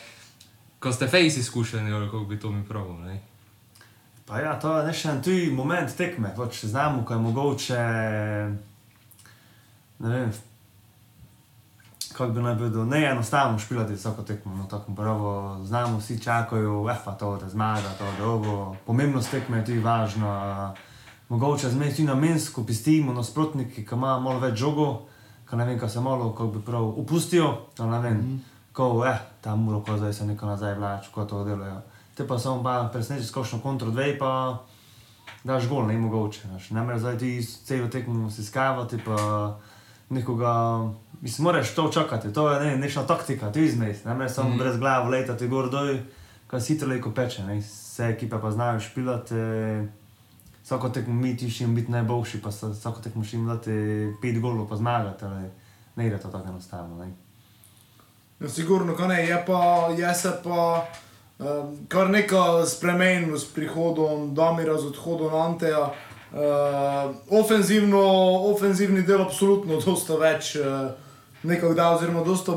ko ste face izkušeni, kako bi to mi pravil. Pa ja, to je še en tuji moment tekme, pač znamo, ko je mogoče, ne vem, kako bi naj bilo, ne enostavno špilati vsako tekmo, no tako pravo, znamo, vsi čakajo, efa to, da zmaga, to, da ovo, pomembnost tekme je tudi važna, mogoče zmeti tudi namensko pistimo nasprotniki, ki ima malo več žogov, ki ne vem, ko se malo, kako bi prav, upustijo, to ne vem, mm -hmm. ko, eh, ta muro, ko zdaj se neko nazaj vlač, ko to delajo. Te pa samo pa presneči skošno kontro dve, pa daš gol, ne mogoče. Ne moreš zdaj ti celo tekmo si skavati, pa nekoga, mislim, moraš to čakati, to je ne, neka taktika, ti izmej, ne moreš samo mm. brez glave letati gor dol, kaj si hitro peče, ne, vse ekipe pa znajo špilati, vsako tekmo mi tišim biti najboljši, pa sa- vsako tekmo šim dati pet golov pa zmagati, ali ne gre to tako enostavno, ne. No, sigurno, ko ne, je pa, je se pa um, kar nekaj spremenilo s prihodom Damira, z odhodom Anteja. Uh, ofenzivni del absolutno dosta več uh, nekako da, oziroma dosta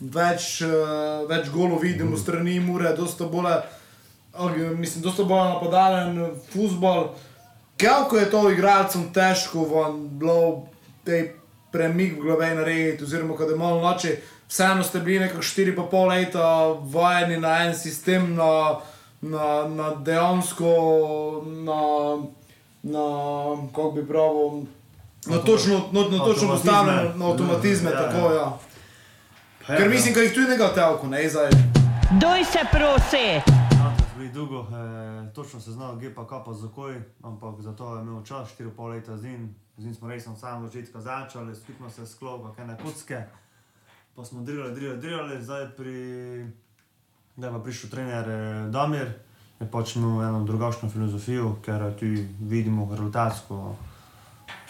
več, uh, več golov vidimo strani Mure, dosta bolj, uh, mislim, dosta bolj napadalen futbol. Kako je to igralcem težko van bilo te premik v glave narediti, oziroma kad je malo noči, vseeno ste bili nekako 4,5 leta vajeni na en sistem, na, na, na dejansko, na, na kako bi pravil, na točno, no, na točno Avtomatizme. postavljeno, na avtomatizme, Ja, ja. tako ja. Pa ja, Ker mislim, da jih tudi nekaj telko, ne zdaj. Doj se prosi! Bili dolgo, eh, točno se znal, gdje pa kapa zakoj, ampak zato je imel čas, 4,5 leta z njim. Z njim smo res od samega začetka začeli, skupno se sklopili, kaj ne kocke. Pa smo drilali, drilali, drilali, zdaj pri... Da je prišel trener eh, Damir, je pač imel eno drugačno filozofijo, ker tudi vidimo rezultatsko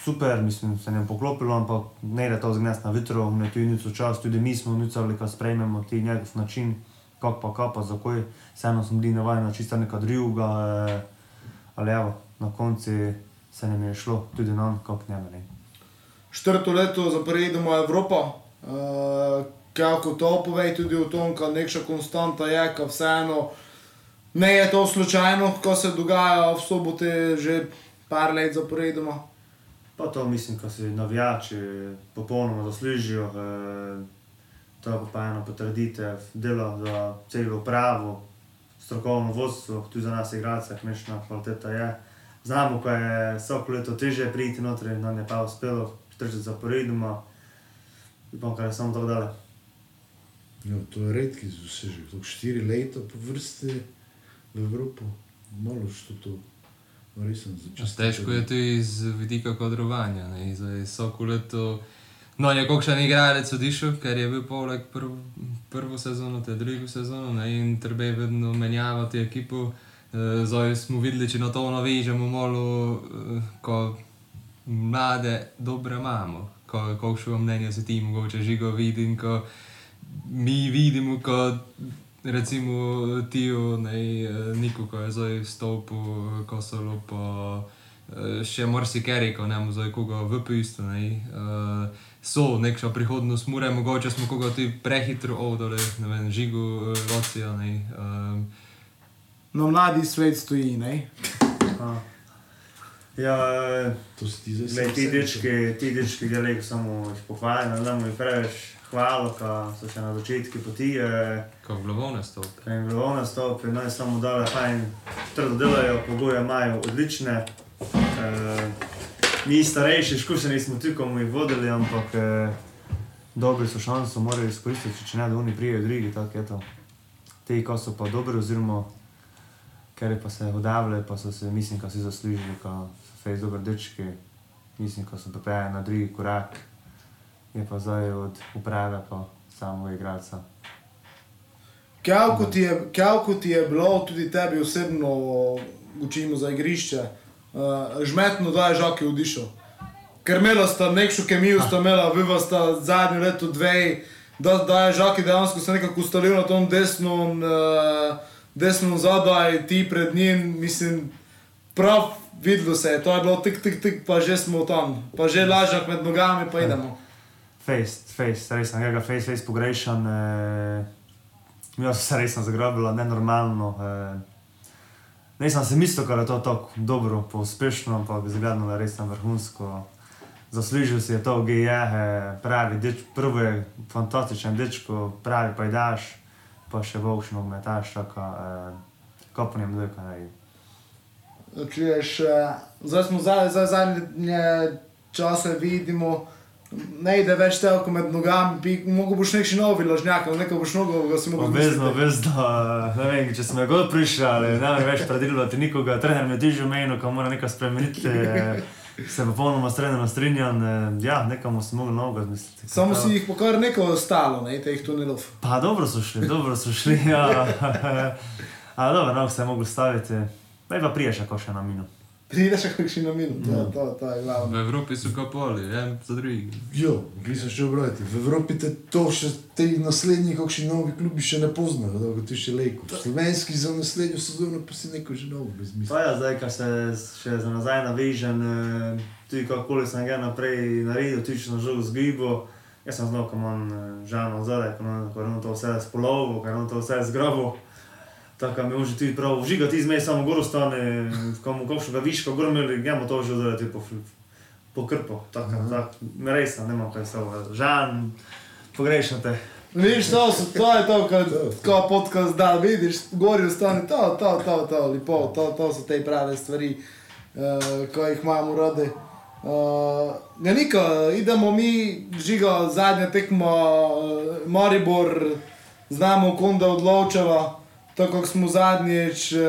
super, mislim, se nam je poklopilo, ampak ne da to zgnes na vitro, ne tudi nič čas, tudi mi smo nucali, ko sprejmemo ti njegov način, kako pa kapa, zakoj, vseeno smo bili navajeni na čisto neka druga, eh, ali evo, na koncu se nam je šlo tudi nam, kako. Ne. četrto leto zaporedoma Evropa. Uh, kako to povej tudi o tom, da neka konstanta je, ka vseeno ne je to slučajno, ko se dogaja v sobote že par let zaporedoma. Pa to mislim, ko si navijači popolnoma zaslužijo, eh, to je pa ena potrditev dela za celo upravo, strokovno vodstvo, tudi za nas igralce, kmečna kvaliteta je. Znamo, ko je vsako leto teže priti noter, nam je pa uspelo, štirideset zaporedoma, upam, kar je samo tako dale. Ja, to je redki dosežek, to štiri leta po vrsti v Evropo. Malo što to. Težko je tudi z vidika kadrovanja. Vsako leto. No, je kakšen igralec odišel, ker je bil poleg prv, prvo sezono, te drugo sezono ne, in treba je vedno menjavati ekipo. Eh, Zdaj smo videli, če na to navežemo malo, eh, ko mlade dobre imamo. Ko, kakšno mnenje se ti mogoče žigo vidim, ko mi vidimo, ko recimo Tio, ne, eh, Niko, ko je zdaj stopil, eh, Kosolo, pa eh, še marsikeri, ko ne zdaj koga v pistu, ne. eh, So neka prihodnost, mure, mogoče smo koga tudi prehitro ovdali, ne vem, žigo, eh, locija, ne. eh, No, mladi svet stoji, ne? Ja, eh, To si ti zdaj sam ti dečki, ti dečki, da le samo jih pohvalim, da nam je preveč hvalo, ko so še na začetku poti, eh, Ko v glavone stop. ko jim bilo nastopi, naj samo dale fajn, trdo delajo, pogoje imajo odlične. Eh, mi starejši, izkušeni smo tu, ko smo jih vodili, ampak eh, dobri so šanso, morajo izkoristiti, če ne, da oni prijejo drugi, tako je to. Ti, ko so pa dobri, oziroma ker pa se odavljajo, pa so se, mislim, da si zaslužili, ko fejs dobri dečki, mislim, ko so pripeljali na drugi korak, je pa zdaj od uprave pa samega igralca. Kjavko ti, je- kjavko ti je bilo, tudi tebi osebno, učimo za igrišče, uh, žmetno, da je žoki odišel. Ker imela sta nekšo kemijo, sta imela, viva sta zadnjo leto dve, da, da je žoki dejansko se nekako ustalil na tom desnom, uh, desnom zadaj, ti pred njim, mislim, prav videlo se je, to je bilo tik, tik, tik, pa že smo tam, pa že lažak med nogami, pa idemo. Face, face, res sem ga face, face pogrešan. Eh, Jaz sem se res zagrabila, nenormalno. Eh, Nisem si mislil, da je to tako dobro, pa uspešno, ampak zgledno je res tam vrhunsko. Zaslužil si je to, GE, eh, pravi, deč, prvi je fantastičen dečko, pravi pa daš, pa še boš nogometaš, tako eh, kopnem dojka. Čuješ, eh, zdaj smo zdaj, zdaj zadnje čase vidimo, ne ide več telko med nogami, bi, mogo boš nek še novi lažnjak, ali nekaj boš nogo, ga si mogo Obvezno, obvezno, ne vem, če smo ga prišli, ali ne vem več predilvati nikoga, trener me diže mejno, ko mora nekaj spremeniti, eh, se popolnoma s trenerom strinjam, eh, ja, nekamo smo mogli nogo zmisliti. Samo si jih pa kar nekaj ostalo, ne, teh tunelov. Pa dobro so šli, dobro so šli, ja. A dobro, no, se je mogli staviti, pa je pa priješ, ako še na minu. Prideš še kakšen na minut, to, to, to je V glavno. Evropi so kapali, en za drugi. Jo, gli se še obrati. V Evropi te to še te naslednji, kakšni novi klubi še ne poznajo, da ga ti še leko. Slovenski za naslednjo sezono pa si neko že novo bez misli. Pa ja, zdaj, ko se še za nazaj navežem, eh, tudi kakoli sem ga naprej naredil, tično žog zgibo, jaz sem znal, ko imam eh, žano zadaj, ko imam- to vse spolovo, ko imam to vse zgrabo. Tako mi može tudi prav užiga, ti zmej samo gor ostane, ko mu kakšnega viška gor imeli, gremo to že zdaj po, po krpo, tako, tako, me res, nema kaj se ovo, žan, pogrešam te. Vidiš, to, so, to je to, kar ko podcast da, vidiš, gori ostane, to, to, to, to, lepo, to, to so te prave stvari, uh, ko jih imamo radi. Uh, ja, nika, idemo mi, žiga zadnja tekma, uh, Maribor, znamo, konda odločava, tako kot smo zadnjič, uh,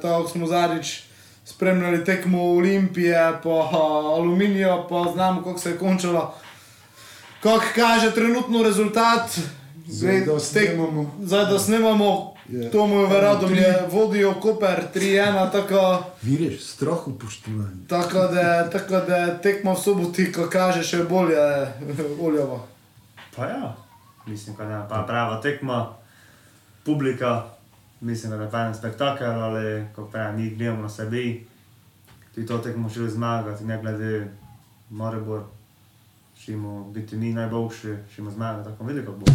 tako kot smo zadnjič spremljali tekmo Olimpije, pa uh, Aluminija, pa znamo, kako se je končalo. Kako kaže trenutno rezultat, Zdaj, da snemamo. zdaj da snemamo, Je. to mu je verjadom, je vodijo Koper 3-1, tako, Vidiš, strah upoštovanje. tako, da, tako da tekmo v soboti, ko kaže še bolje Oljovo. Pa ja, mislim, da je pa prava tekma, publika, mislim, da je fajn spektakel, ali kot pravi, mi gledamo na sebi, tudi to tekmo želi zmagati, ne glede Maribor, šimo biti mi najboljši, šimo zmagati, tako vidi, kako bo.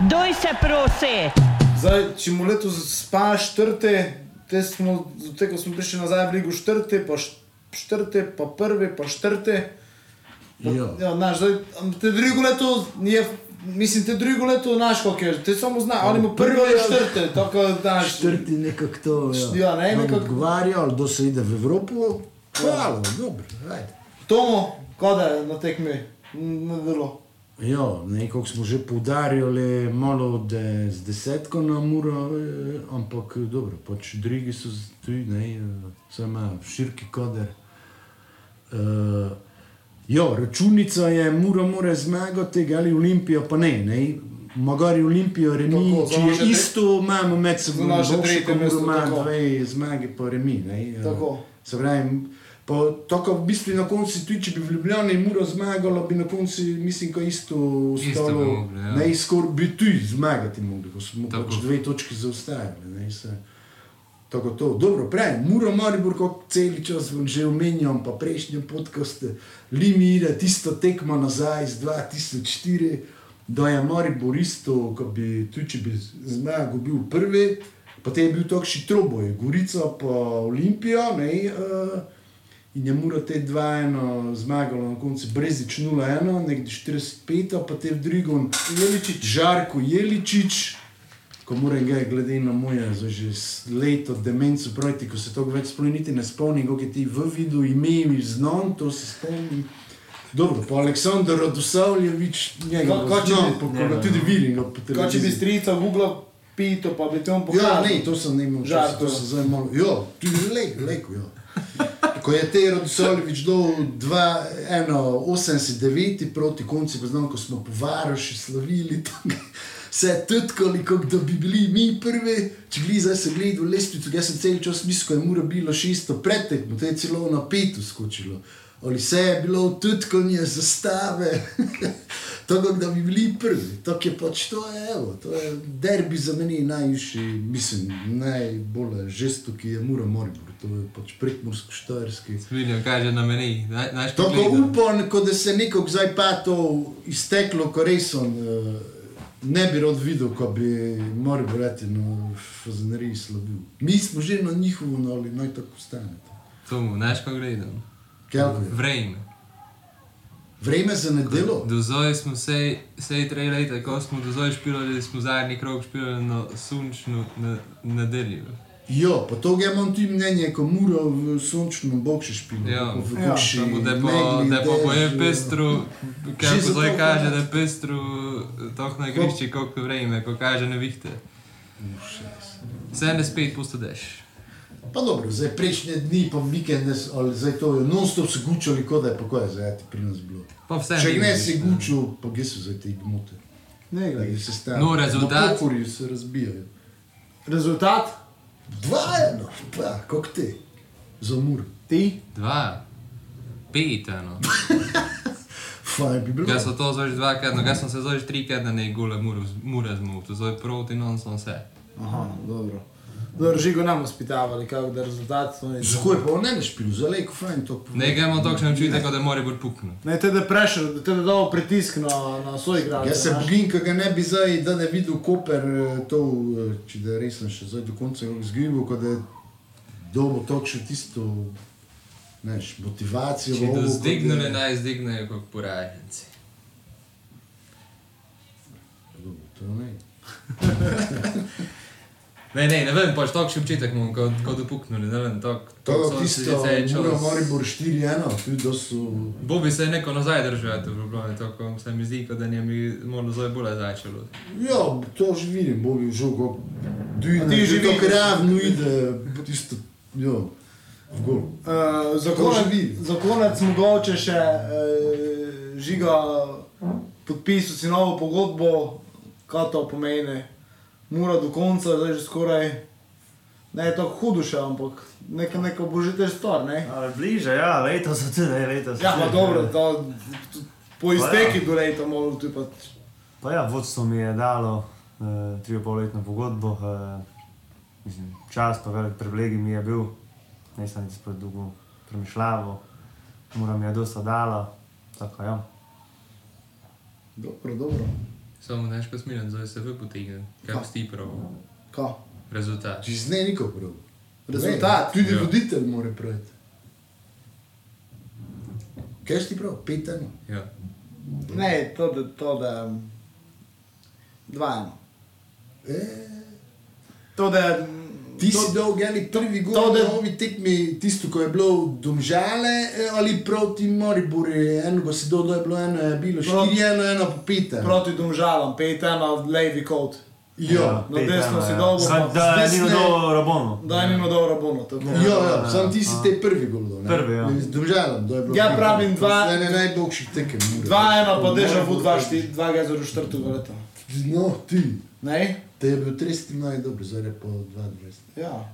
Doj se prosi. Zdaj, če mu letos spaš štrte, te smo, te, ko smo prišli nazaj v ligo štrte, pa štrte, pa prvi, pa štrte. Ja. ja, znaš, zdaj, te drugo leto je, mislim, te drugo leto, znaš, kako je, te samo zna, ali mu prvi ali štrte, tako, znaš. Štrti nekako to, ja. Ja, ne, nekako- Odgovarja, ali da se ide v Evropo, hvala, dobro, ajde. Tomo, kada je na tekmi, ne bilo. Ja, nekako smo že poudarjali, malo da je z desetko na muro, eh, ampak dobro, pač drugi so tudi, ne, eh, saj ima širki koder. Uh, ja, računica je, mura mora zmagati, ali Olimpija pa ne, ne. Magari Olimpijo, remi, Tako, če je isto, imamo med seboj, boljše, tretje ko mesto, Muro ima tako. dve zmage, pa remi, ne. eh, Tako. Se pravi, pa tako v bistvu na koncu tudi, če bi v Ljubljani Muro zmagalo, bi na koncu, mislim, ko isto Isto ostalo, ja. ne, skoraj bi tudi zmagati mogli, ko smo pač dve točki zaostajali, ne, Tako to, dobro, prej, Muro Maribor, kot cel čas že omenjam, pa prejšnji podcast, Limira, tisto tekmo nazaj iz 2004, da je Maribor isto, ko bi, tudi če bi zmagal bil prvi, Potem je bil takšni troboj, Gorica pa Olimpija, ne, uh, in je mora te dva eno zmagalo na koncu, Brezič 0-1, nekdo 45, pa te v drugom Jeličič, Žarko Jeličič, ko moram ga glede na moje, že leto demenco projti, ko se to več sploh niti ne spomnim, kako je ti v vidu ime mi znon, to se spomnim. Dobro, pa Aleksandr Radosavljevič, njega če znam, bi- pa Ne, ne, tudi vidim ga po Kaj če bi televiziji. strica Google pito, pa bi tam Ja, pokazal. ne, to sem ne imel časa, to sem zdaj malo. Ja, tudi le, leko, ja. Ko je te Radosavljevič dal 1,89 proti koncu, ko znam, ko smo po Varoši slavili, tam se tutkali, kot da bi bili mi prvi. Če gli zdaj se gledal lestvico, jaz sem cel čas mislil, ko je mora bilo šesto pretekmo, to je celo na petu skočilo. Ali vse je bilo tutkanje zastave, tako da bi bili prvi. Tako je pač to, je, evo, to je derbi za meni najvišji, mislim, najbolj žestoki je mora Moribor, to je pač prekmorsko-štajerski. Vidijo, kaže na meni. Naj, naj Tako upam, kot da se nekog zdaj pa to izteklo, ko res on uh, ne bi rad videl, ko bi moral biti na fazaneriji slabil. Mi smo že na njihovo, no, ali naj tako stane. To mu, znaš, ko gledam. Vreme. Vreme za nedelo? Do zdaj smo se, se tri leta, ko smo do zdaj špilali, smo zadnji krok špilali na sončno ne- nedeljo. Jo, pa to ga imam tudi mnenje, ko mora v sončnem bokšu špilo. Ja. v Ja, kakšni Samo da megli, da po je dežju. pestru, kako zdaj kaže, da je pestru, tako na igrišču, koliko vreme, ko kaže nevihte. 75 pusto deš. Pa dobro, zdaj prejšnje dni, pa vikende, ali zdaj to je non-stop se gučali, kot da je pa kaj zdaj ti pri nas bilo. Pa vse Če ne si gučil, pa gdje so zdaj te gmote. Ne, Da glej. se stane. No, rezultat? Na pokorju se razbijajo. Rezultat? Dva eno, pa, kako te, za mur. Ti? Dva, pet, eno. Fajn bi bilo. Jaz sem to zdaj dvakrat, no jaz sem se zdaj trikrat na nej gole mure zmotil, zdaj proti non sem vse. Aha, dobro. Dobro, žigo nam uspitavali, kako da rezultat to ni. Zakaj pa on ne bi špil, za lejko fajn to povedal. Nekaj imamo takšne občutek, kot da mora biti puknil. Ne, te da prešer, da te da dal pritisk na, na svoj igralec. Jaz se bojim, ker ga ne bi zdaj, da ne videl Koper, eh, to, eh, če da resno še zdaj do konca zgibil, kot da je dobo to še tisto, neš, motivacijo. Če to zdignili, da- naj zdignejo kot poraženci. Dobro, To ne. Ne, ne, ne vem, pač takšen občutek imam, kot, kot dopuknili, ne vem, tak, To je tisto, si zdaj čas- mora Maribor 4-1, tudi da so... Bobi se neko nazaj držati v Ljubljani, tako se mi zdi, da njem bi moralo zdaj bolje začelo. Ja, to že vidim, bo bi žal, kako A dujne, ti že že to vidiš? kravno ide, tisto, ja, v gol. Uh, za, To že konec, vidim. za konec mogoče še uh, žiga podpisal si novo pogodbo, kaj to pomeni. Mora do konca, zdaj že skoraj, ne je tako hudo še, ampak neka, neka božitev stvar, ne? Ale bliže, ja, letos so tudi, letos. Ja, pa dobro, to, po Pa izteki ja. do leta moral ti pa... Pa ja, vodstvo mi je dalo uh, tri in pol letno pogodbo, uh, mislim, čas pa velik privilegij mi je bil, nisem niti spet dolgo premišljal, mora mi je dosta dala, tako ja. Dobro, dobro. Samo znaš, ko smilen, zdaj se v potegne, kako si ti prav, Kaj? rezultat. Če z ne niko prav. Rezultat? Ne, tudi Ja. voditelj mora praviti. Kaj si ti prav? Pet eno. Ja. Ne, to da, to da, dva eno. E, To da, ti to, si dal geli prvi to, gol da- na ovi tekmi, tisto, ko je bilo v Domžale eh, ali proti Mariboru, enega si dal, da je bilo eno, je bilo Proti- štiri eno, eno pa pet eno. proti domžalam, pet eno, levi kot. Ja, na desno si dolgo, Zdaj, pa da je Nino desne- dal Rabono. Da je nimo dobro bono. tako. ja, ja, sam ti si te prvi gol dal. Prvi, ja. Z Domžalem, da je bilo. Ja, pravim, eno. dva- To je ene najboljših tekem. mora Dva biti. eno, pa deža Maribor vu dva, kaže. šti, dva ga za četrtega leta. No, ti. Ne? Te je bil 30 najdobre, zdaj je pa 22. Ja.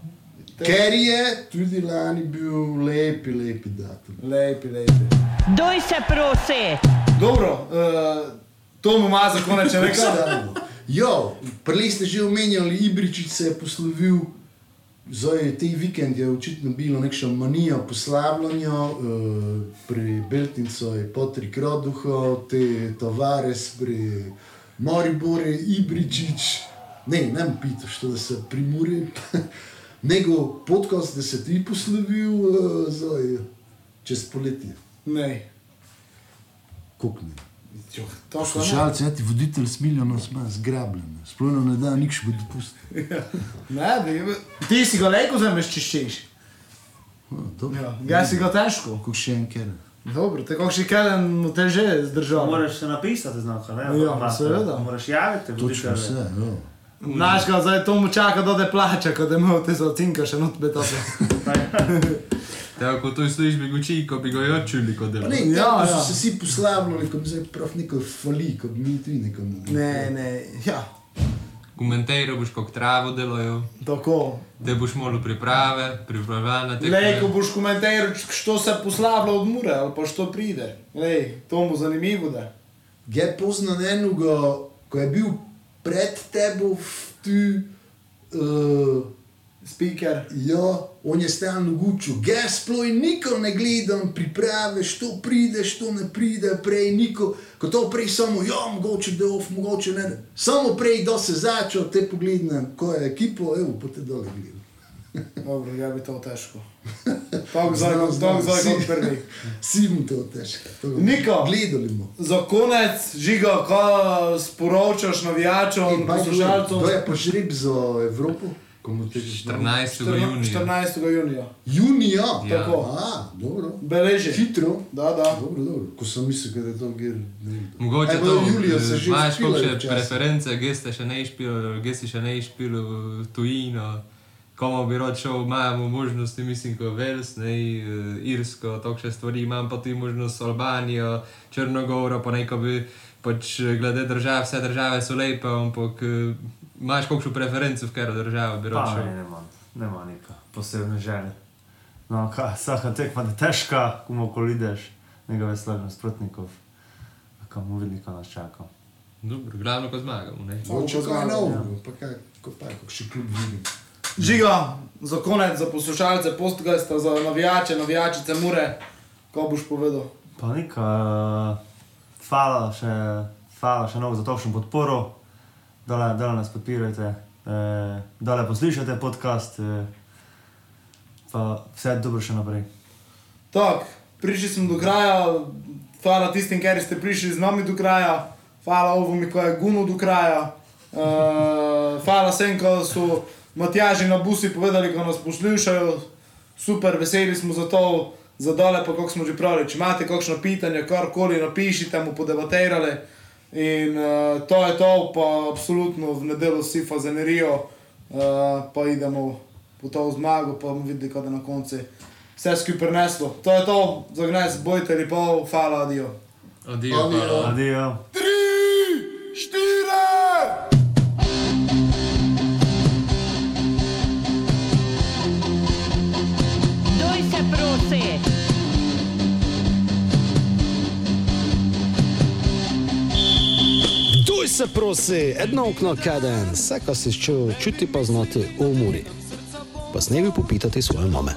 Te- Ker je tudi lani bil lepi, lepi datum. Lepi, lepi. Doj se prosi. Dobro, uh, to mu ima za konec. Stavimo. Jo, prej ste že omenjali, Ibričič se je poslovil, zdaj te vikend je očitno bilo nekša manija poslavljanja, uh, pri Beltincu je Patrik Roduho, te Tavares pri Mariboru, Ibričič, не, не ме питаш да се примори. Него подкаст да се ти пославил за чрез полетие. Не. Кукни. Слушалци, ето водител с милиона сме сграблене. Сплъно не да, ник ще го допусти. Не, бе, ти си го леко вземеш, че щеш. Га си го тежко. Как ще им кера? Dobro, tako še kaj na teže zdržal. Moraš se napisati, znamka, ne? Ja, seveda. Moraš javiti, vodiš. Točno vse, ja. Znaš, ga zdaj to mu čaka, da te plača, ko da imel te za cinka še not betope. Tako, ko to stojiš, bi goči, ko bi ga jo čuli, kot delo. Ne, Ja, ja, ja. se vsi poslavljali, kot zdaj prav neko fali, kot mi tu nekom. Ne, ne, ja, Komentiraj boš, kako travo delajo, tako. da boš malo priprave, pripravljena Lej, ko boš komentiral, što se poslavlja od mure ali pa što pride. Lej, to mu zanimivo da. Je pozno enega, ko je bil pred tebo tu, uh, Speaker. ja, on je stalno gučil, ga sploh nikoli ne gledam, priprave, što pride, što ne pride, prej niko, ko to prej samo, ja, mogoče da off, mogoče ne. Samo prej, da se začel, te pogledam, ko je ekipo, evo, pa te dole gledam. Dobro, ja bi to težko. Tako zdaj, Znam, znam, tako zdaj si- kot prvi. Si mu to težko. Niko. Gledali bomo. Za konec, žiga, ko sporočaš navijačom, poslušalcem. To je pa žreb za Evropo, komu te že 14. junija. 14. junija. Junija, Ja. tako. A, dobro. Beleži. Hitro. Da, da. Dobro, dobro. Ko sem mislil, da je to vem. Mogoče Aj, to, Julija se že imaš kakšne preference, geste še ne išpil, gesti še ne išpil v tujino. Komu bi rad šel, imamo možnosti, mislim, kot Vels, ne, eh, Irsko, takšne stvari, imam pa tudi možnost Albanijo, Črnogoro, pa neko bi, pač eh, glede držav, vse države so lepe, ampak eh, imaš kakšno preferenco, v katero državo bi rad šel. ne, nema, nema neka posebne želje. No, kaj, vsaka tekma je težka, komu koli ideš, nekaj veselih nasprotnikov. Kam kaj nas čaka. Dobro, glavno, ko zmagamo, ne. Mogoče kaj Ja. pa kaj, ko pa, kako še klub vidim. Žiga, za konec, za poslušalce, postgasta, za navijače, navijačice mure, ko boš povedal. Pa neka, hvala še, hvala še novo za točno podporo, dole, dole nas podpirajte, eh, dole poslušajte podcast, eh, pa vse dobro še naprej. Tako, prišli smo do kraja, hvala tistim, ki ste prišli z nami do kraja, hvala ovom, ki je guno do kraja, uh, hvala vsem, ki so Matjaži na busi povedali, ko nas poslušajo, super, veseli smo za to, za dole pa kako smo že pravili. Če imate kakšno pitanje, karkoli napišite, mu podebatirali. In uh, to je to, pa absolutno v nedeljo vsi fazenerijo, uh, pa idemo po to zmago, pa bomo videli, kaj je na koncu vse skupaj preneslo. To je to, za gnes, bojte lepo, hvala, adijo. Adijo, Adijo. hvala. Adijo. Štiri! Prosi! Duj se prosi, edno okno kaden, vse, kar si čutil, čuti pa znati v umori. Pa s nebi popitati svoje mame.